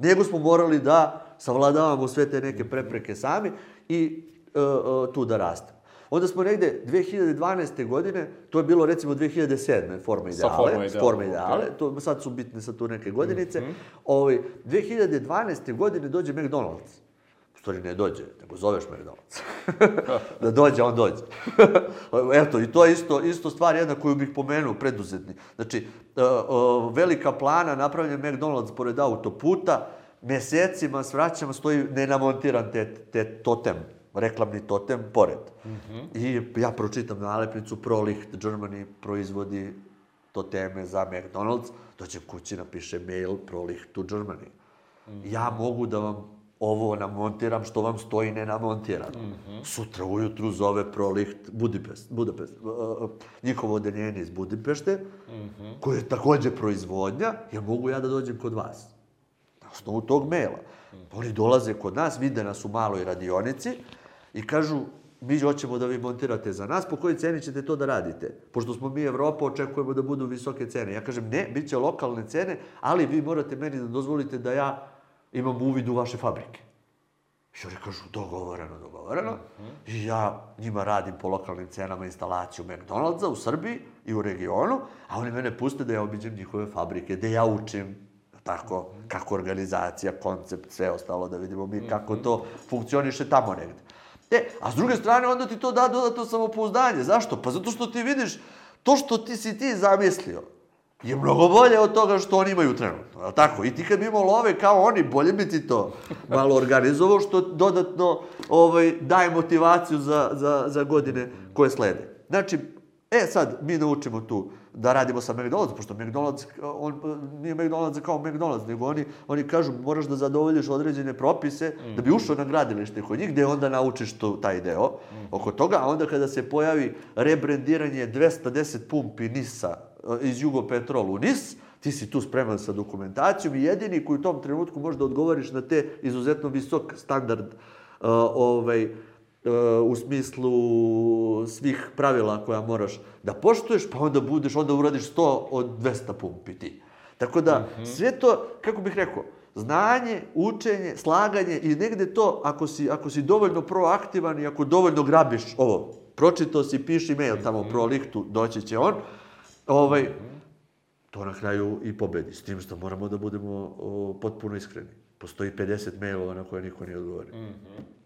nego smo morali da savladavamo sve te neke prepreke sami i uh, uh, tu da rastemo. Onda smo negde 2012. godine, to je bilo recimo 2007. forma ideale, forma ideale, forma ideale okay. to, sad su bitne sa tu neke godinice. Mm -hmm. Ovaj, 2012. godine dođe McDonald's. Stvari ne dođe, nego zoveš McDonald's. <laughs> da dođe, on dođe. <laughs> Eto, i to je isto, isto stvar jedna koju bih pomenuo, preduzetni. Znači, uh, uh, velika plana, napravljen McDonald's pored autoputa, mesecima s vraćama stoji nenamontiran te, te totem, reklamni totem pored. Mm -hmm. I ja pročitam nalepnicu Prolicht Germany proizvodi toteme za McDonald's, dođem kući, napiše mail Prolicht to Germany. Mm -hmm. Ja mogu da vam ovo namontiram što vam stoji nenamontirano. Mm -hmm. Sutra ujutru zove Prolicht Budipest, Budapest, uh, njihovo odeljenje iz Budimpešte, mm -hmm. koje je takođe proizvodnja, ja mogu ja da dođem kod vas osnovu tog maila. Oni dolaze kod nas, vide nas u maloj radionici i kažu, mi hoćemo da vi montirate za nas, po kojoj ceni ćete to da radite? Pošto smo mi Evropa, očekujemo da budu visoke cene. Ja kažem, ne, bit će lokalne cene, ali vi morate meni da dozvolite da ja imam uvid u vaše fabrike. I oni kažu, dogovoreno, dogovoreno. Mm -hmm. I ja njima radim po lokalnim cenama instalaciju McDonald'sa u Srbiji i u regionu, a oni mene puste da ja obiđem njihove fabrike, da ja učim tako, kako organizacija, koncept, sve ostalo, da vidimo mi kako to funkcioniše tamo negde. E, a s druge strane, onda ti to da dodatno samopouzdanje. Zašto? Pa zato što ti vidiš, to što ti si ti zamislio, je mnogo bolje od toga što oni imaju trenutno, je tako? I ti kad bi imao love kao oni, bolje bi ti to malo organizovao, što dodatno ovaj, daje motivaciju za, za, za godine koje slede. Znači, e sad, mi naučimo tu da radimo sa McDonald's, pošto McDonald's, on, nije McDonald's kao McDonald's, nego oni, oni kažu moraš da zadovoljiš određene propise da bi ušao na gradilište kod njih, gde onda naučiš to, taj deo oko toga, a onda kada se pojavi rebrendiranje 210 pumpi NIS-a iz Jugopetrol u NIS, ti si tu spreman sa dokumentacijom i jedini koji u tom trenutku može da odgovoriš na te izuzetno visok standard uh, ovaj, uh, u smislu svih pravila koja moraš da poštuješ, pa onda budeš, onda uradiš 100 od 200 pumpi ti. Tako da, mm -hmm. sve to, kako bih rekao, znanje, učenje, slaganje i negde to, ako si, ako si dovoljno proaktivan i ako dovoljno grabiš ovo, pročitao si, piši mail tamo pro lihtu, doći će on, ovaj, to na kraju i pobedi. S tim što moramo da budemo o, potpuno iskreni. Postoji 50 mailova na koje niko nije odgovorio. Mm -hmm.